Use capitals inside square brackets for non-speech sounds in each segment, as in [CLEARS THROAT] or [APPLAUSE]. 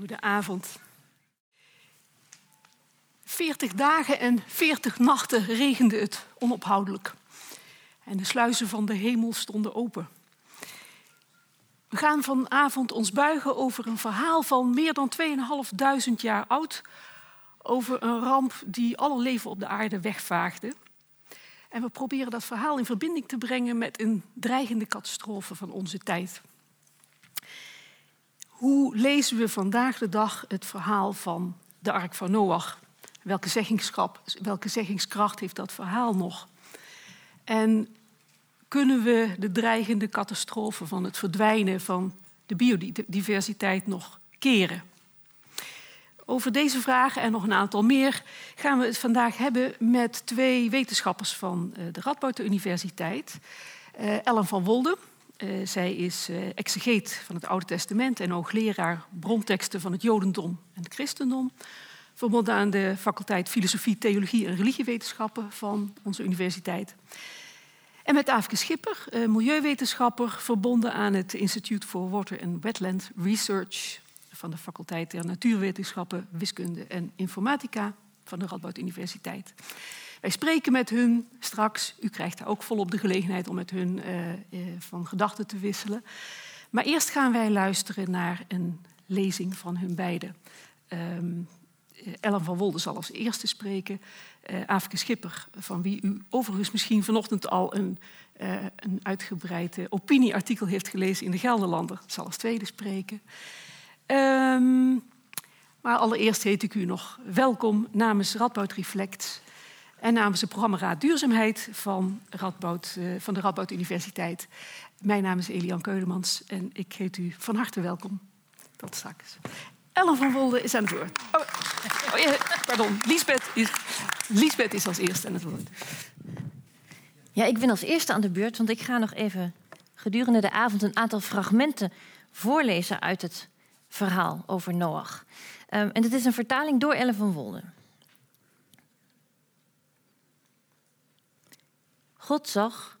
Goedenavond. 40 dagen en 40 nachten regende het onophoudelijk. En de sluizen van de hemel stonden open. We gaan vanavond ons buigen over een verhaal van meer dan 2.500 jaar oud. Over een ramp die alle leven op de aarde wegvaagde. En we proberen dat verhaal in verbinding te brengen met een dreigende catastrofe van onze tijd. Hoe lezen we vandaag de dag het verhaal van de Ark van Noach? Welke, welke zeggingskracht heeft dat verhaal nog? En kunnen we de dreigende catastrofe van het verdwijnen van de biodiversiteit nog keren? Over deze vragen en nog een aantal meer gaan we het vandaag hebben met twee wetenschappers van eh, de Radboud Universiteit. Eh, Ellen van Wolde, eh, zij is exegeet van het Oude Testament en hoogleraar bronteksten van het Jodendom en het Christendom. Verbonden aan de faculteit Filosofie, Theologie en Religiewetenschappen van onze universiteit. En met Aafke Schipper, milieuwetenschapper, verbonden aan het Institute for Water and Wetland Research van de faculteit der Natuurwetenschappen, Wiskunde en Informatica van de Radboud Universiteit. Wij spreken met hun straks. U krijgt daar ook volop de gelegenheid om met hun uh, uh, van gedachten te wisselen. Maar eerst gaan wij luisteren naar een lezing van hun beiden. Um, Ellen van Wolde zal als eerste spreken. Uh, Aafke Schipper, van wie u overigens misschien vanochtend al een, uh, een uitgebreid opinieartikel heeft gelezen in de Gelderlander, zal als tweede spreken. Um, maar allereerst heet ik u nog welkom namens Radboud Reflect en namens het programma Raad Duurzaamheid van, Radboud, uh, van de Radboud Universiteit. Mijn naam is Elian Keudemans en ik heet u van harte welkom. Tot straks. Ellen van Wolde is aan het woord. Oh, oh pardon, Liesbeth is, is als eerste aan het woord. Ja, ik ben als eerste aan de beurt, want ik ga nog even gedurende de avond een aantal fragmenten voorlezen uit het verhaal over Noach. Um, en het is een vertaling door Ellen van Wolde. God zag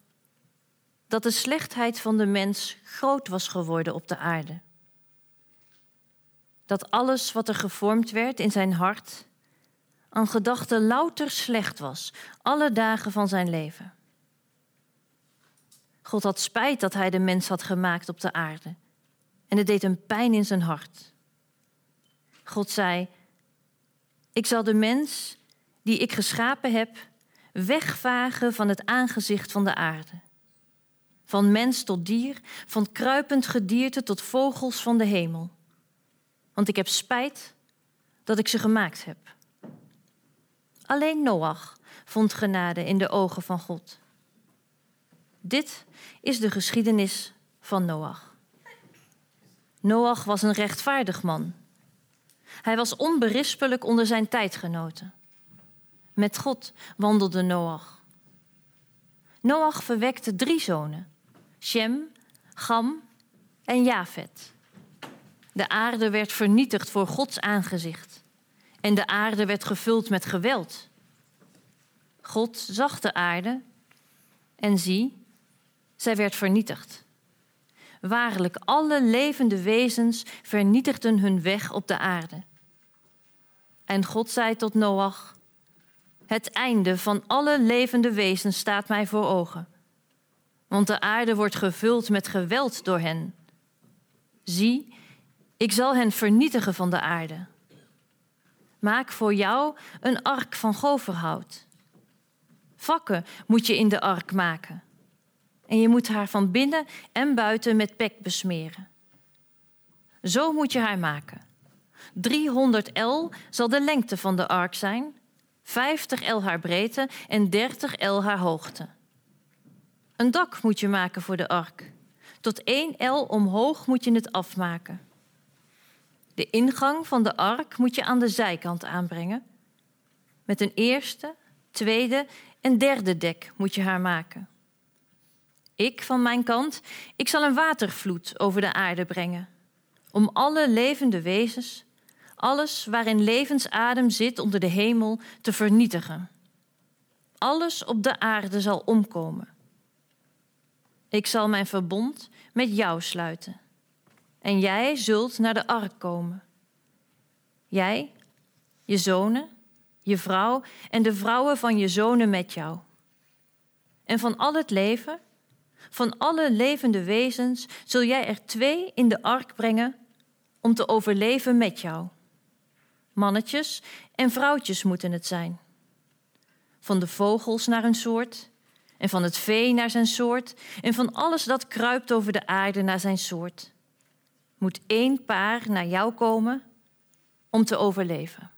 dat de slechtheid van de mens groot was geworden op de aarde. Dat alles wat er gevormd werd in zijn hart aan gedachten louter slecht was, alle dagen van zijn leven. God had spijt dat hij de mens had gemaakt op de aarde en het deed hem pijn in zijn hart. God zei: Ik zal de mens die ik geschapen heb wegvagen van het aangezicht van de aarde. Van mens tot dier, van kruipend gedierte tot vogels van de hemel. Want ik heb spijt dat ik ze gemaakt heb. Alleen Noach vond genade in de ogen van God. Dit is de geschiedenis van Noach. Noach was een rechtvaardig man. Hij was onberispelijk onder zijn tijdgenoten. Met God wandelde Noach. Noach verwekte drie zonen: Shem, Gam en Jafet. De aarde werd vernietigd voor Gods aangezicht en de aarde werd gevuld met geweld. God zag de aarde en zie, zij werd vernietigd. Waarlijk, alle levende wezens vernietigden hun weg op de aarde. En God zei tot Noach: Het einde van alle levende wezens staat mij voor ogen. Want de aarde wordt gevuld met geweld door hen. Zie, ik zal hen vernietigen van de aarde. Maak voor jou een ark van goverhout. Vakken moet je in de ark maken en je moet haar van binnen en buiten met pek besmeren. Zo moet je haar maken. 300 L zal de lengte van de ark zijn, 50 L haar breedte en 30 L haar hoogte. Een dak moet je maken voor de ark. Tot 1 L omhoog moet je het afmaken. De ingang van de ark moet je aan de zijkant aanbrengen. Met een eerste, tweede en derde dek moet je haar maken. Ik van mijn kant, ik zal een watervloed over de aarde brengen, om alle levende wezens, alles waarin levensadem zit onder de hemel, te vernietigen. Alles op de aarde zal omkomen. Ik zal mijn verbond met jou sluiten. En jij zult naar de ark komen, Jij, je zonen, je vrouw en de vrouwen van je zonen met jou. En van al het leven, van alle levende wezens, zul jij er twee in de ark brengen om te overleven met jou. Mannetjes en vrouwtjes moeten het zijn. Van de vogels naar een soort, en van het vee naar zijn soort, en van alles dat kruipt over de aarde naar zijn soort. Moet één paar naar jou komen om te overleven.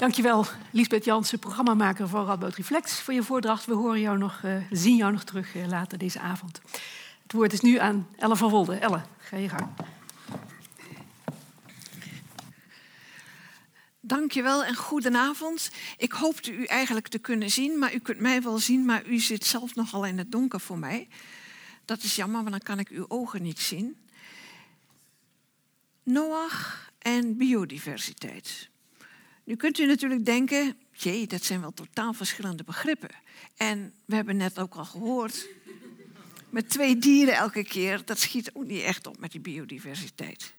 Dankjewel, Lisbeth Jansen, programmamaker van Radboud Reflex, voor je voordracht. We horen jou nog, uh, zien jou nog terug uh, later deze avond. Het woord is nu aan Elle van Wolde. Elle, ga je gang. Dankjewel en goedenavond. Ik hoopte u eigenlijk te kunnen zien, maar u kunt mij wel zien, maar u zit zelf nogal in het donker voor mij. Dat is jammer, want dan kan ik uw ogen niet zien. Noach en biodiversiteit. Nu kunt u natuurlijk denken, jee, dat zijn wel totaal verschillende begrippen. En we hebben net ook al gehoord, met twee dieren elke keer, dat schiet ook niet echt op met die biodiversiteit.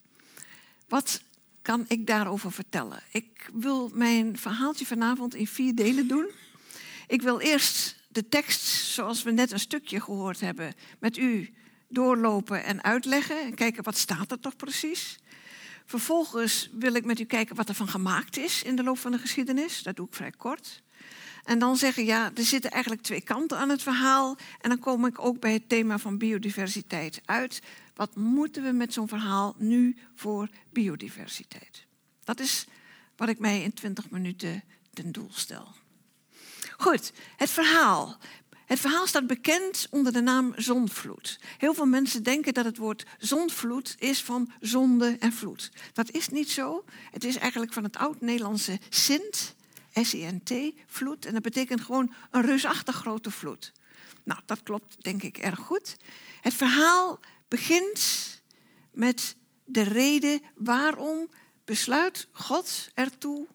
Wat kan ik daarover vertellen? Ik wil mijn verhaaltje vanavond in vier delen doen. Ik wil eerst de tekst, zoals we net een stukje gehoord hebben, met u doorlopen en uitleggen. En kijken wat staat er toch precies. Vervolgens wil ik met u kijken wat er van gemaakt is in de loop van de geschiedenis. Dat doe ik vrij kort. En dan zeggen, ja, er zitten eigenlijk twee kanten aan het verhaal. En dan kom ik ook bij het thema van biodiversiteit uit. Wat moeten we met zo'n verhaal nu voor biodiversiteit? Dat is wat ik mij in 20 minuten ten doel stel. Goed, het verhaal. Het verhaal staat bekend onder de naam zonvloed. Heel veel mensen denken dat het woord zonvloed is van zonde en vloed. Dat is niet zo. Het is eigenlijk van het oud-Nederlandse sint, S-I-N-T, vloed. En dat betekent gewoon een reusachtig grote vloed. Nou, dat klopt denk ik erg goed. Het verhaal begint met de reden waarom besluit God ertoe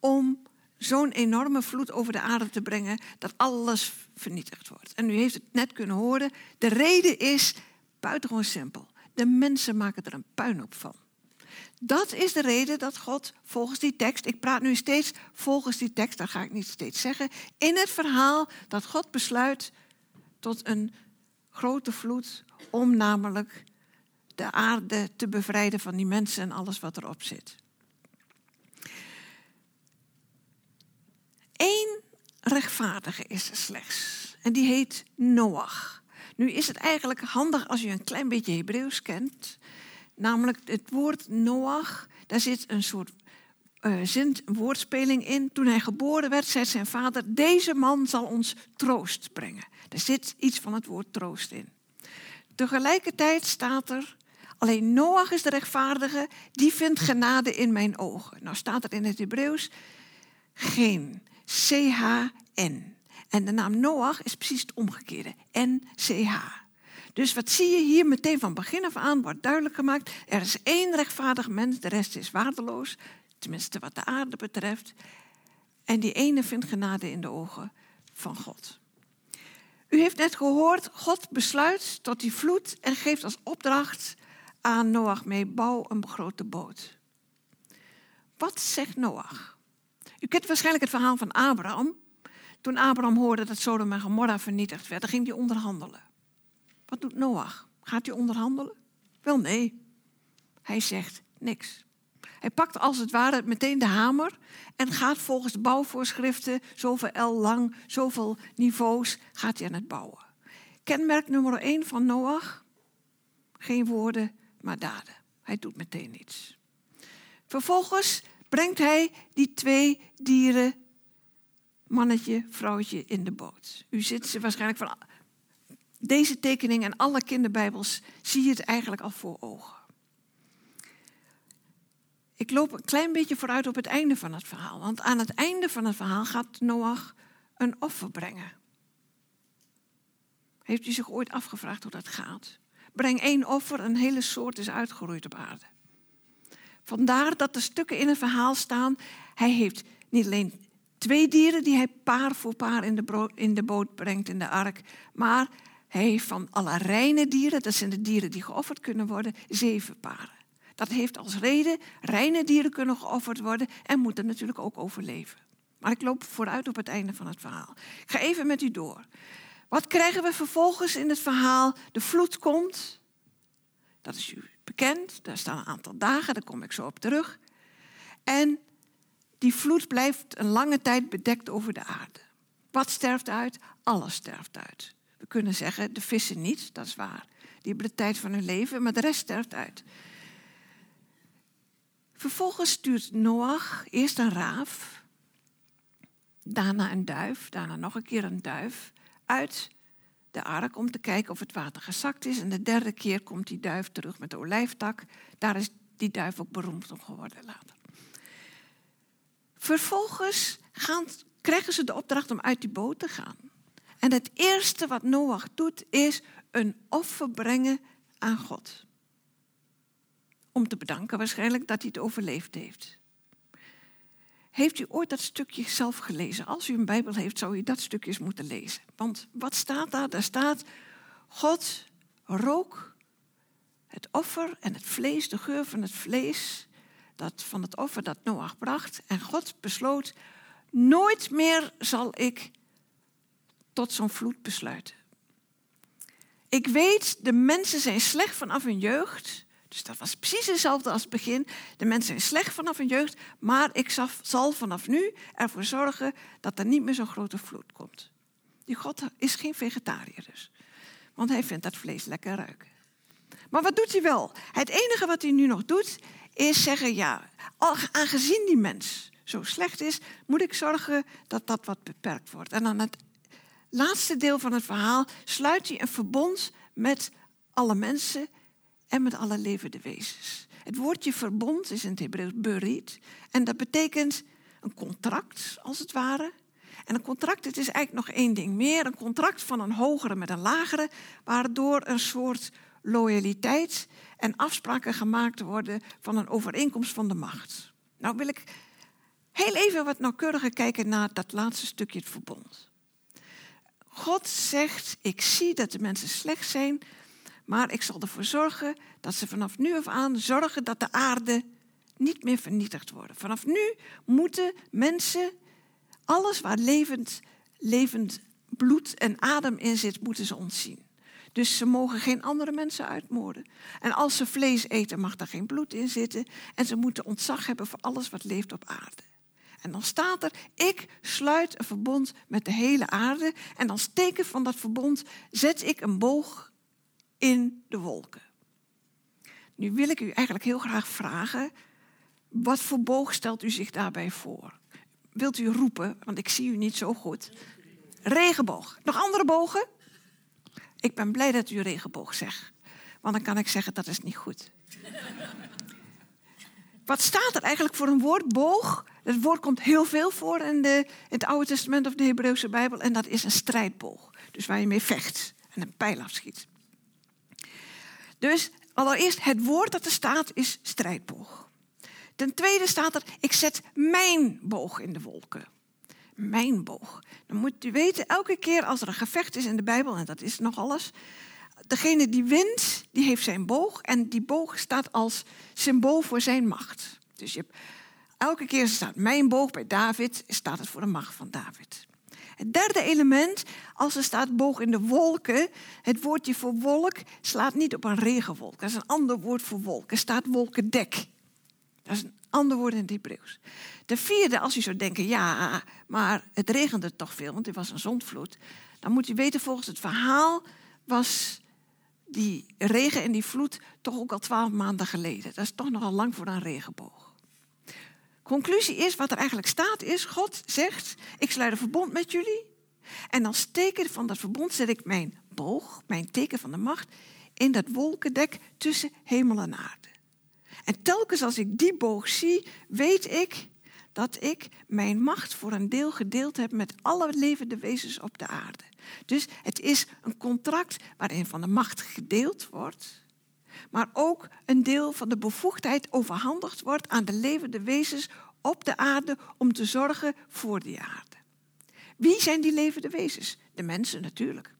om zo'n enorme vloed over de aarde te brengen dat alles vernietigd wordt. En u heeft het net kunnen horen, de reden is buitengewoon simpel. De mensen maken er een puinhoop van. Dat is de reden dat God volgens die tekst, ik praat nu steeds volgens die tekst, dat ga ik niet steeds zeggen, in het verhaal dat God besluit tot een grote vloed om namelijk de aarde te bevrijden van die mensen en alles wat erop zit. Eén rechtvaardige is er slechts. En die heet Noach. Nu is het eigenlijk handig als je een klein beetje Hebreeuws kent. Namelijk het woord Noach, daar zit een soort uh, zin, woordspeling in. Toen hij geboren werd, zei zijn vader: Deze man zal ons troost brengen. Er zit iets van het woord troost in. Tegelijkertijd staat er: Alleen Noach is de rechtvaardige, die vindt genade in mijn ogen. Nou staat er in het Hebreeuws geen. C-H-N. En de naam Noach is precies het omgekeerde. N-C-H. Dus wat zie je hier meteen van begin af aan wordt duidelijk gemaakt. Er is één rechtvaardig mens, de rest is waardeloos. Tenminste wat de aarde betreft. En die ene vindt genade in de ogen van God. U heeft net gehoord, God besluit tot die vloed en geeft als opdracht aan Noach mee, bouw een grote boot. Wat zegt Noach? U kent waarschijnlijk het verhaal van Abraham. Toen Abraham hoorde dat Sodom en Gomorra vernietigd werd, ging hij onderhandelen. Wat doet Noach? Gaat hij onderhandelen? Wel nee. Hij zegt niks. Hij pakt als het ware meteen de hamer en gaat volgens de bouwvoorschriften, zoveel L lang, zoveel niveaus, gaat hij aan het bouwen. Kenmerk nummer 1 van Noach? Geen woorden, maar daden. Hij doet meteen niets. Vervolgens brengt hij die twee dieren, mannetje, vrouwtje, in de boot. U zit ze waarschijnlijk van deze tekening en alle kinderbijbels zie je het eigenlijk al voor ogen. Ik loop een klein beetje vooruit op het einde van het verhaal. Want aan het einde van het verhaal gaat Noach een offer brengen. Heeft u zich ooit afgevraagd hoe dat gaat? Breng één offer, een hele soort is uitgeroeid op aarde. Vandaar dat de stukken in het verhaal staan. Hij heeft niet alleen twee dieren die hij paar voor paar in de, in de boot brengt in de ark, maar hij heeft van alle reine dieren, dat zijn de dieren die geofferd kunnen worden, zeven paren. Dat heeft als reden, reine dieren kunnen geofferd worden en moeten natuurlijk ook overleven. Maar ik loop vooruit op het einde van het verhaal. Ik ga even met u door. Wat krijgen we vervolgens in het verhaal? De vloed komt. Dat is u bekend. Daar staan een aantal dagen, daar kom ik zo op terug. En die vloed blijft een lange tijd bedekt over de aarde. Wat sterft uit? Alles sterft uit. We kunnen zeggen, de vissen niet, dat is waar. Die hebben de tijd van hun leven, maar de rest sterft uit. Vervolgens stuurt Noach eerst een raaf, daarna een duif, daarna nog een keer een duif uit de ark om te kijken of het water gezakt is. En de derde keer komt die duif terug met de olijftak. Daar is die duif ook beroemd om geworden later. Vervolgens gaan, krijgen ze de opdracht om uit die boot te gaan. En het eerste wat Noach doet is een offer brengen aan God. Om te bedanken waarschijnlijk dat hij het overleefd heeft. Heeft u ooit dat stukje zelf gelezen? Als u een Bijbel heeft, zou u dat stukje eens moeten lezen. Want wat staat daar? Daar staat: God rook het offer en het vlees, de geur van het vlees, dat, van het offer dat Noach bracht. En God besloot: nooit meer zal ik tot zo'n vloed besluiten. Ik weet, de mensen zijn slecht vanaf hun jeugd. Dus dat was precies hetzelfde als het begin. De mensen zijn slecht vanaf hun jeugd, maar ik zal vanaf nu ervoor zorgen dat er niet meer zo'n grote vloed komt. Die God is geen vegetariër dus. Want hij vindt dat vlees lekker ruiken. Maar wat doet hij wel? Het enige wat hij nu nog doet, is zeggen, ja, aangezien die mens zo slecht is, moet ik zorgen dat dat wat beperkt wordt. En aan het laatste deel van het verhaal sluit hij een verbond met alle mensen en met alle levende wezens. Het woordje verbond is in het Hebreeuws berit en dat betekent een contract, als het ware. En een contract, het is eigenlijk nog één ding meer, een contract van een hogere met een lagere, waardoor een soort loyaliteit en afspraken gemaakt worden van een overeenkomst van de macht. Nou wil ik heel even wat nauwkeuriger kijken naar dat laatste stukje, het verbond. God zegt, ik zie dat de mensen slecht zijn, maar ik zal ervoor zorgen dat ze vanaf nu af aan zorgen dat de aarde niet meer vernietigd wordt. Vanaf nu moeten mensen, alles waar levend, levend bloed en adem in zit, moeten ze ontzien. Dus ze mogen geen andere mensen uitmoorden. En als ze vlees eten, mag er geen bloed in zitten. En ze moeten ontzag hebben voor alles wat leeft op aarde. En dan staat er, ik sluit een verbond met de hele aarde. En als teken van dat verbond zet ik een boog in de wolken. Nu wil ik u eigenlijk heel graag vragen, wat voor boog stelt u zich daarbij voor? Wilt u roepen, want ik zie u niet zo goed. Regenboog. Nog andere bogen? Ik ben blij dat u regenboog zegt. Want dan kan ik zeggen dat is niet goed. [LAUGHS] Wat staat er eigenlijk voor een woord? Boog. Het woord komt heel veel voor in, de, in het Oude Testament of de Hebreeuwse Bijbel. En dat is een strijdboog. Dus waar je mee vecht en een pijl afschiet. Dus allereerst, het woord dat er staat is strijdboog. Ten tweede staat er, ik zet mijn boog in de wolken. Mijn boog. Dan moet u weten, elke keer als er een gevecht is in de Bijbel, en dat is nog alles, degene die wint, die heeft zijn boog. En die boog staat als symbool voor zijn macht. Dus je hebt, elke keer staat mijn boog bij David, staat het voor de macht van David. Het derde element, als er staat boog in de wolken, het woordje voor wolk slaat niet op een regenwolk. Dat is een ander woord voor wolk. Er staat wolkendek. Dat is een ander woord in het Hebreeuws. De vierde, als u zou denken, ja, maar het regende toch veel, want er was een zondvloed. Dan moet u weten, volgens het verhaal was die regen en die vloed toch ook al twaalf maanden geleden. Dat is toch nogal lang voor een regenboog. Conclusie is, wat er eigenlijk staat, is: God zegt: Ik sluit een verbond met jullie. En als teken van dat verbond zet ik mijn boog, mijn teken van de macht, in dat wolkendek tussen hemel en aarde. En telkens als ik die boog zie, weet ik dat ik mijn macht voor een deel gedeeld heb met alle levende wezens op de aarde. Dus het is een contract waarin van de macht gedeeld wordt maar ook een deel van de bevoegdheid overhandigd wordt aan de levende wezens op de aarde om te zorgen voor die aarde. Wie zijn die levende wezens? De mensen natuurlijk.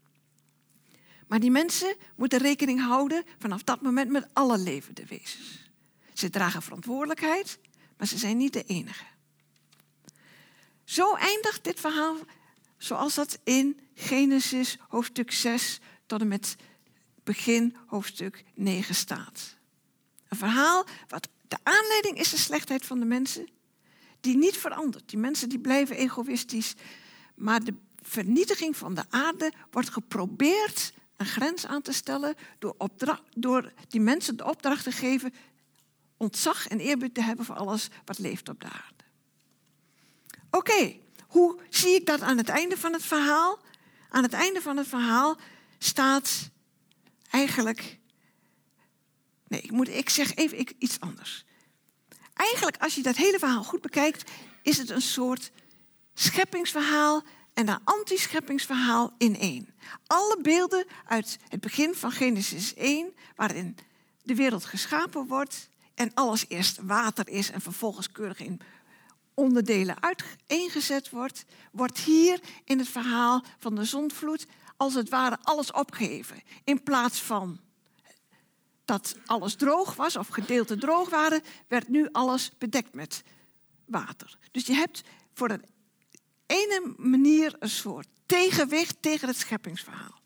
Maar die mensen moeten rekening houden vanaf dat moment met alle levende wezens. Ze dragen verantwoordelijkheid, maar ze zijn niet de enige. Zo eindigt dit verhaal zoals dat in Genesis hoofdstuk 6 tot en met begin hoofdstuk 9 staat. Een verhaal wat de aanleiding is de slechtheid van de mensen, die niet verandert. Die mensen die blijven egoïstisch, maar de vernietiging van de aarde wordt geprobeerd een grens aan te stellen door, door die mensen de opdracht te geven ontzag en eerbied te hebben voor alles wat leeft op de aarde. Oké, hoe zie ik dat aan het einde van het verhaal? Aan het einde van het verhaal staat eigenlijk. Nee, ik, moet, ik zeg even iets anders. Eigenlijk, als je dat hele verhaal goed bekijkt, is het een soort scheppingsverhaal en een anti-scheppingsverhaal in één. Alle beelden uit het begin van Genesis 1, waarin de wereld geschapen wordt en alles eerst water is en vervolgens keurig in onderdelen uiteengezet wordt, wordt hier in het verhaal van de zondvloed als het ware alles opgeheven. In plaats van dat alles droog was of gedeelten droog waren, werd nu alles bedekt met water. Dus je hebt voor een ene manier een soort tegenwicht tegen het scheppingsverhaal.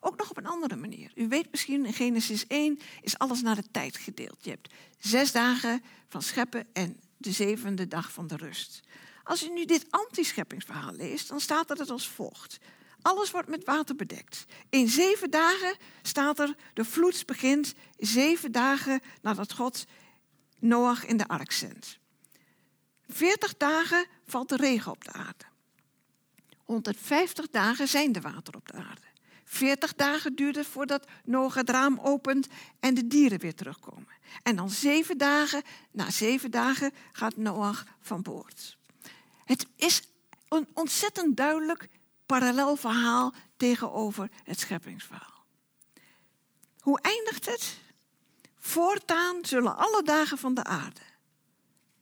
Ook nog op een andere manier. U weet misschien, in Genesis 1 is alles naar de tijd gedeeld. Je hebt zes dagen van scheppen en de zevende dag van de rust. Als u nu dit antischeppingsverhaal leest, dan staat er het als volgt. Alles wordt met water bedekt. In zeven dagen staat er, de vloed begint zeven dagen nadat God Noach in de ark zendt. Veertig dagen valt de regen op de aarde. 150 dagen zijn de water op de aarde. 40 dagen duurt het voordat Noach het raam opent en de dieren weer terugkomen. En dan zeven dagen, na zeven dagen gaat Noach van boord. Het is een ontzettend duidelijk parallel verhaal tegenover het scheppingsverhaal. Hoe eindigt het? Voortaan zullen alle dagen van de aarde,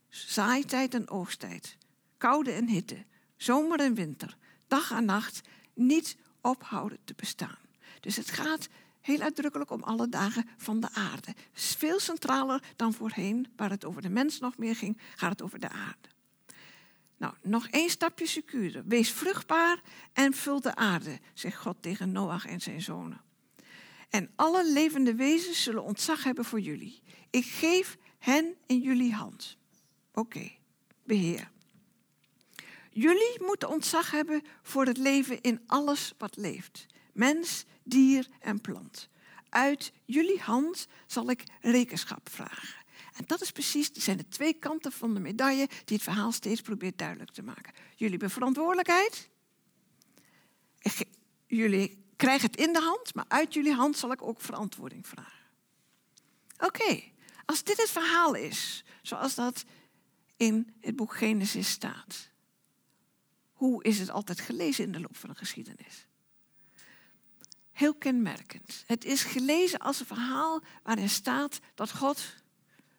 zaaitijd en oogsttijd, koude en hitte, zomer en winter, dag en nacht, niet ophouden te bestaan. Dus het gaat heel uitdrukkelijk om alle dagen van de aarde. Veel centraler dan voorheen, waar het over de mens nog meer ging, gaat het over de aarde. Nou, nog één stapje secuurder. Wees vruchtbaar en vul de aarde, zegt God tegen Noach en zijn zonen. En alle levende wezens zullen ontzag hebben voor jullie. Ik geef hen in jullie hand. Oké, beheer. Jullie moeten ontzag hebben voor het leven in alles wat leeft. Mens, dier en plant. Uit jullie hand zal ik rekenschap vragen. En dat is precies, zijn de twee kanten van de medaille die het verhaal steeds probeert duidelijk te maken. Jullie hebben verantwoordelijkheid. Jullie krijgen het in de hand, maar uit jullie hand zal ik ook verantwoording vragen. Oké, als dit het verhaal is, zoals dat in het boek Genesis staat, hoe is het altijd gelezen in de loop van de geschiedenis? Heel kenmerkend. Het is gelezen als een verhaal waarin staat dat God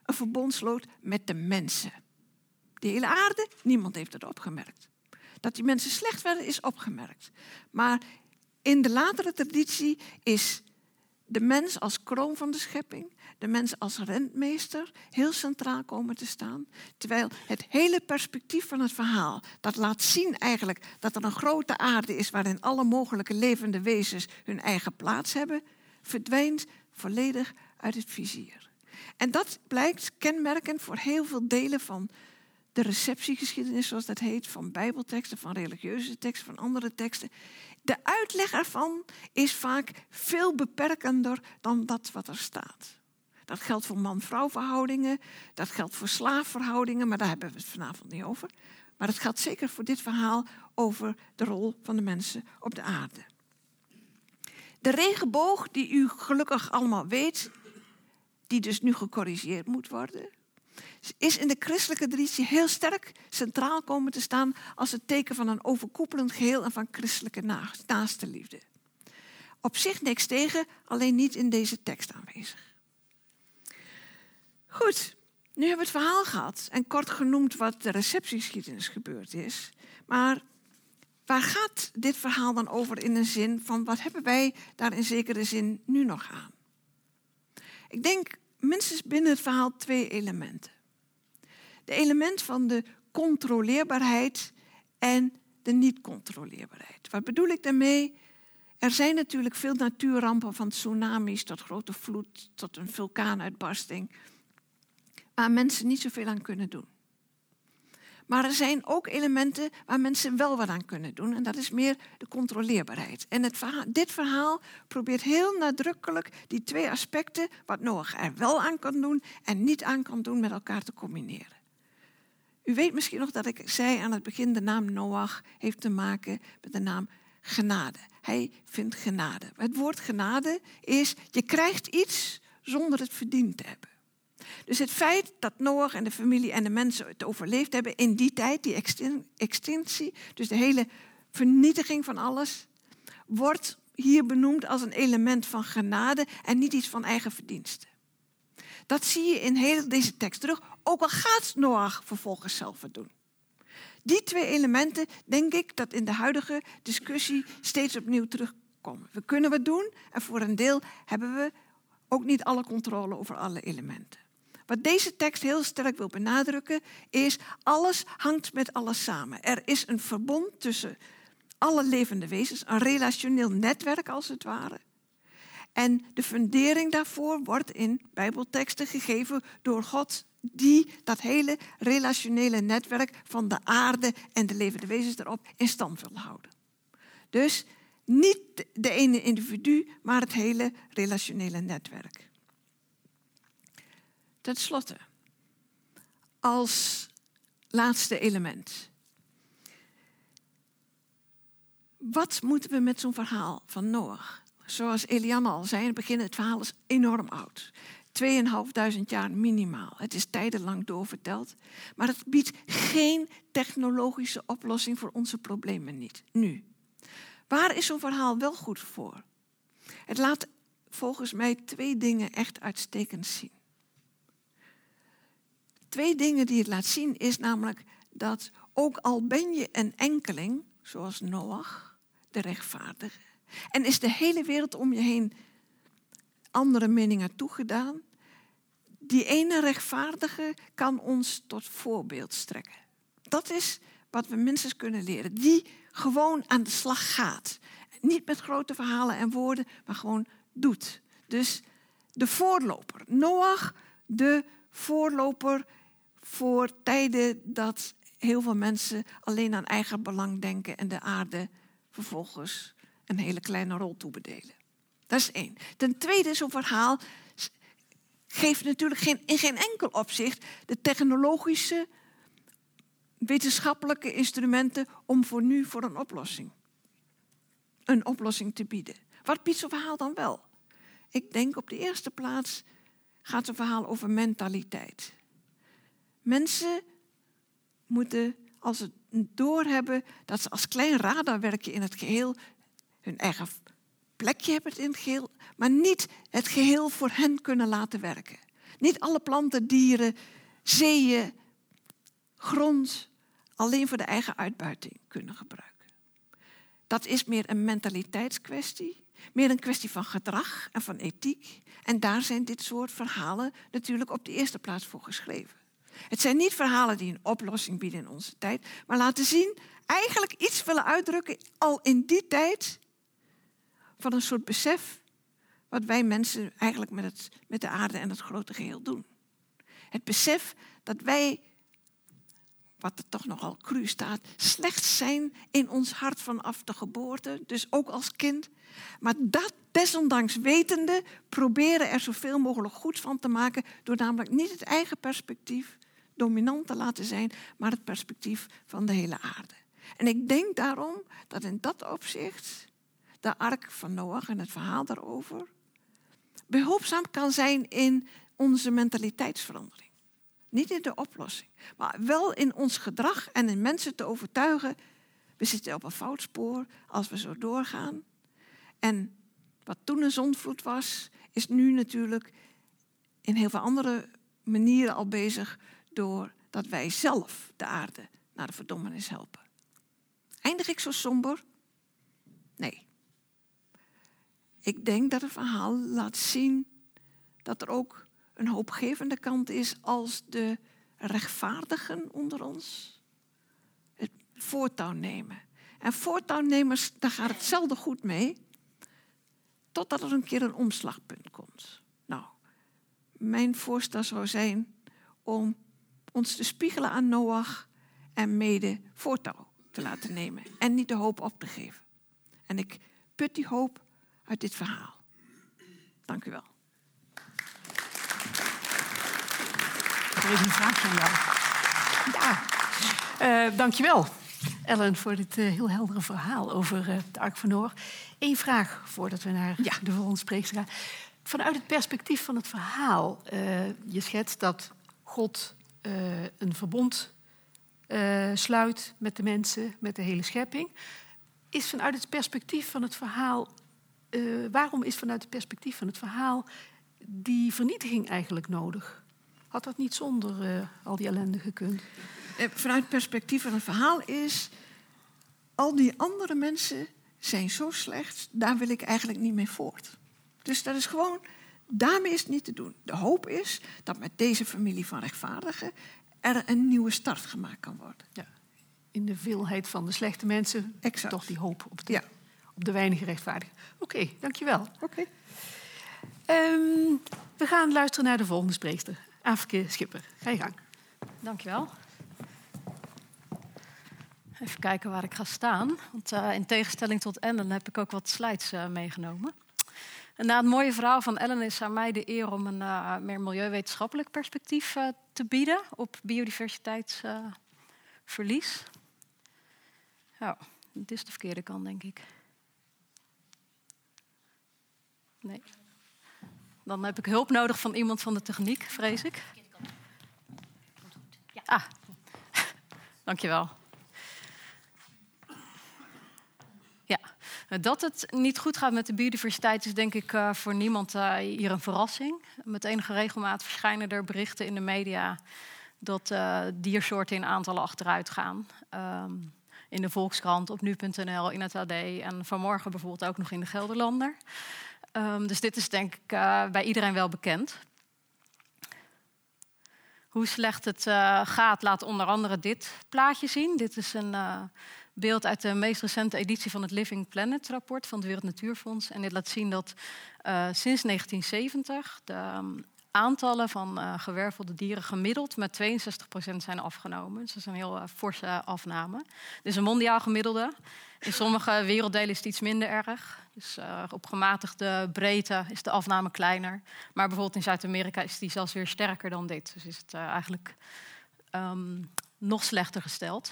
een verbond sloot met de mensen. De hele aarde, niemand heeft het opgemerkt. Dat die mensen slecht werden, is opgemerkt. Maar in de latere traditie is de mens als kroon van de schepping, de mens als rentmeester, heel centraal komen te staan. Terwijl het hele perspectief van het verhaal, dat laat zien eigenlijk dat er een grote aarde is waarin alle mogelijke levende wezens hun eigen plaats hebben, verdwijnt volledig uit het vizier. En dat blijkt kenmerkend voor heel veel delen van de receptiegeschiedenis, zoals dat heet, van bijbelteksten, van religieuze teksten, van andere teksten. De uitleg ervan is vaak veel beperkender dan dat wat er staat. Dat geldt voor man-vrouw verhoudingen, dat geldt voor slaafverhoudingen, maar daar hebben we het vanavond niet over. Maar het geldt zeker voor dit verhaal over de rol van de mensen op de aarde. De regenboog, die u gelukkig allemaal weet, die dus nu gecorrigeerd moet worden, is in de christelijke traditie heel sterk centraal komen te staan als het teken van een overkoepelend geheel en van christelijke naaste liefde. Op zich niks tegen, alleen niet in deze tekst aanwezig. Goed, nu hebben we het verhaal gehad en kort genoemd wat de receptiegeschiedenis gebeurd is. Maar waar gaat dit verhaal dan over in een zin van wat hebben wij daar in zekere zin nu nog aan? Ik denk minstens binnen het verhaal twee elementen. De element van de controleerbaarheid en de niet-controleerbaarheid. Wat bedoel ik daarmee? Er zijn natuurlijk veel natuurrampen van tsunamis tot grote vloed, tot een vulkaanuitbarsting, waar mensen niet zoveel aan kunnen doen. Maar er zijn ook elementen waar mensen wel wat aan kunnen doen. En dat is meer de controleerbaarheid. En het dit verhaal probeert heel nadrukkelijk die twee aspecten, wat Noach er wel aan kan doen en niet aan kan doen, met elkaar te combineren. U weet misschien nog dat ik zei aan het begin, de naam Noach heeft te maken met de naam genade. Hij vindt genade. Het woord genade is, je krijgt iets zonder het verdiend te hebben. Dus het feit dat Noach en de familie en de mensen het overleefd hebben in die tijd, die extinctie, dus de hele vernietiging van alles, wordt hier benoemd als een element van genade en niet iets van eigen verdiensten. Dat zie je in heel deze tekst terug, ook al gaat Noach vervolgens zelf het doen. Die twee elementen denk ik dat in de huidige discussie steeds opnieuw terugkomen. We kunnen wat doen en voor een deel hebben we ook niet alle controle over alle elementen. Wat deze tekst heel sterk wil benadrukken is, alles hangt met alles samen. Er is een verbond tussen alle levende wezens, een relationeel netwerk als het ware. En de fundering daarvoor wordt in Bijbelteksten gegeven door God, die dat hele relationele netwerk van de aarde en de levende wezens erop in stand wil houden. Dus niet de ene individu, maar het hele relationele netwerk. Ten slotte, als laatste element. Wat moeten we met zo'n verhaal van Noach? Zoals Eliane al zei in het begin, het verhaal is enorm oud. 2.500 jaar minimaal. Het is tijdenlang doorverteld. Maar het biedt geen technologische oplossing voor onze problemen niet. Nu. Waar is zo'n verhaal wel goed voor? Het laat volgens mij twee dingen echt uitstekend zien. Twee dingen die het laat zien is namelijk dat ook al ben je een enkeling, zoals Noach, de rechtvaardige, en is de hele wereld om je heen andere meningen toegedaan, die ene rechtvaardige kan ons tot voorbeeld strekken. Dat is wat we minstens kunnen leren. Die gewoon aan de slag gaat. Niet met grote verhalen en woorden, maar gewoon doet. Dus de voorloper. Noach, de voorloper voor tijden dat heel veel mensen alleen aan eigen belang denken en de aarde vervolgens een hele kleine rol toebedelen. Dat is één. Ten tweede, zo'n verhaal geeft natuurlijk geen, in geen enkel opzicht de technologische, wetenschappelijke instrumenten om voor nu voor een oplossing. Een oplossing te bieden. Wat biedt zo'n verhaal dan wel? Ik denk op de eerste plaats gaat het verhaal over mentaliteit. Mensen moeten, als ze doorhebben dat ze als klein radarwerkje in het geheel hun eigen plekje hebben in het geheel, maar niet het geheel voor hen kunnen laten werken. Niet alle planten, dieren, zeeën, grond alleen voor de eigen uitbuiting kunnen gebruiken. Dat is meer een mentaliteitskwestie, meer een kwestie van gedrag en van ethiek. En daar zijn dit soort verhalen natuurlijk op de eerste plaats voor geschreven. Het zijn niet verhalen die een oplossing bieden in onze tijd, maar laten zien, eigenlijk iets willen uitdrukken al in die tijd van een soort besef wat wij mensen eigenlijk met, het, met de aarde en het grote geheel doen. Het besef dat wij, wat er toch nogal cru staat, slechts zijn in ons hart vanaf de geboorte, dus ook als kind. Maar dat desondanks wetende proberen er zoveel mogelijk goed van te maken door namelijk niet het eigen perspectief, dominant te laten zijn, maar het perspectief van de hele aarde. En ik denk daarom dat in dat opzicht de ark van Noach en het verhaal daarover behulpzaam kan zijn in onze mentaliteitsverandering. Niet in de oplossing, maar wel in ons gedrag en in mensen te overtuigen. We zitten op een fout spoor als we zo doorgaan. En wat toen een zondvloed was, is nu natuurlijk in heel veel andere manieren al bezig doordat wij zelf de aarde naar de verdommenis helpen. Eindig ik zo somber? Nee. Ik denk dat het verhaal laat zien dat er ook een hoopgevende kant is als de rechtvaardigen onder ons het voortouw nemen. En voortouwnemers, daar gaat het zelden goed mee, totdat er een keer een omslagpunt komt. Nou, mijn voorstel zou zijn om ons te spiegelen aan Noach en mede voortouw te laten nemen en niet de hoop op te geven. En ik put die hoop uit dit verhaal. Dank u wel. Er is een vraag aan jou. Ja, uh, dankjewel Ellen voor dit uh, heel heldere verhaal over uh, de Ark van Noor. Eén vraag voordat we naar ja. de volgende spreekster gaan. Vanuit het perspectief van het verhaal, je schetst dat God een verbond sluit met de mensen, met de hele schepping. Is vanuit het perspectief van het verhaal, waarom is vanuit het perspectief van het verhaal die vernietiging eigenlijk nodig? Had dat niet zonder uh, al die ellende gekund? Eh, vanuit het perspectief van het verhaal is... al die andere mensen zijn zo slecht... daar wil ik eigenlijk niet mee voort. Dus dat is gewoon... daarmee is het niet te doen. De hoop is dat met deze familie van rechtvaardigen... er een nieuwe start gemaakt kan worden. Ja. In de veelheid van de slechte mensen... Exact. toch die hoop op de, ja. Op de weinige rechtvaardigen. Oké, okay, dankjewel. Oké. Okay. Um, we gaan luisteren naar de volgende spreekster. Afke Schipper. Ga je gang. Dankjewel. Even kijken waar ik ga staan. Want uh, in tegenstelling tot Ellen heb ik ook wat slides uh, meegenomen. En na het mooie verhaal van Ellen is aan mij de eer om een uh, meer milieuwetenschappelijk perspectief te bieden op biodiversiteitsverlies. Ja, dit is de verkeerde kant, denk ik. Nee. Dan heb ik hulp nodig van iemand van de techniek, vrees ik. Ah, [LAUGHS] dankjewel. Ja, dat het niet goed gaat met de biodiversiteit is denk ik uh, voor niemand uh, hier een verrassing. Met enige regelmaat verschijnen er berichten in de media dat uh, diersoorten in aantallen achteruit gaan. Um, in de Volkskrant, op nu.nl, in het AD en vanmorgen bijvoorbeeld ook nog in de Gelderlander. Um, dus dit is denk ik uh, bij iedereen wel bekend. Hoe slecht het uh, gaat, laat onder andere dit plaatje zien. Dit is een uh, beeld uit de meest recente editie van het Living Planet rapport van het Wereld Natuurfonds. En dit laat zien dat sinds 1970 de um, aantallen van uh, gewervelde dieren gemiddeld met 62% zijn afgenomen. Dus dat is een heel uh, forse afname. Dit is een mondiaal gemiddelde. In sommige werelddelen is het iets minder erg. Dus uh, op gematigde breedte is de afname kleiner. Maar bijvoorbeeld in Zuid-Amerika is die zelfs weer sterker dan dit. Dus is het eigenlijk um, nog slechter gesteld.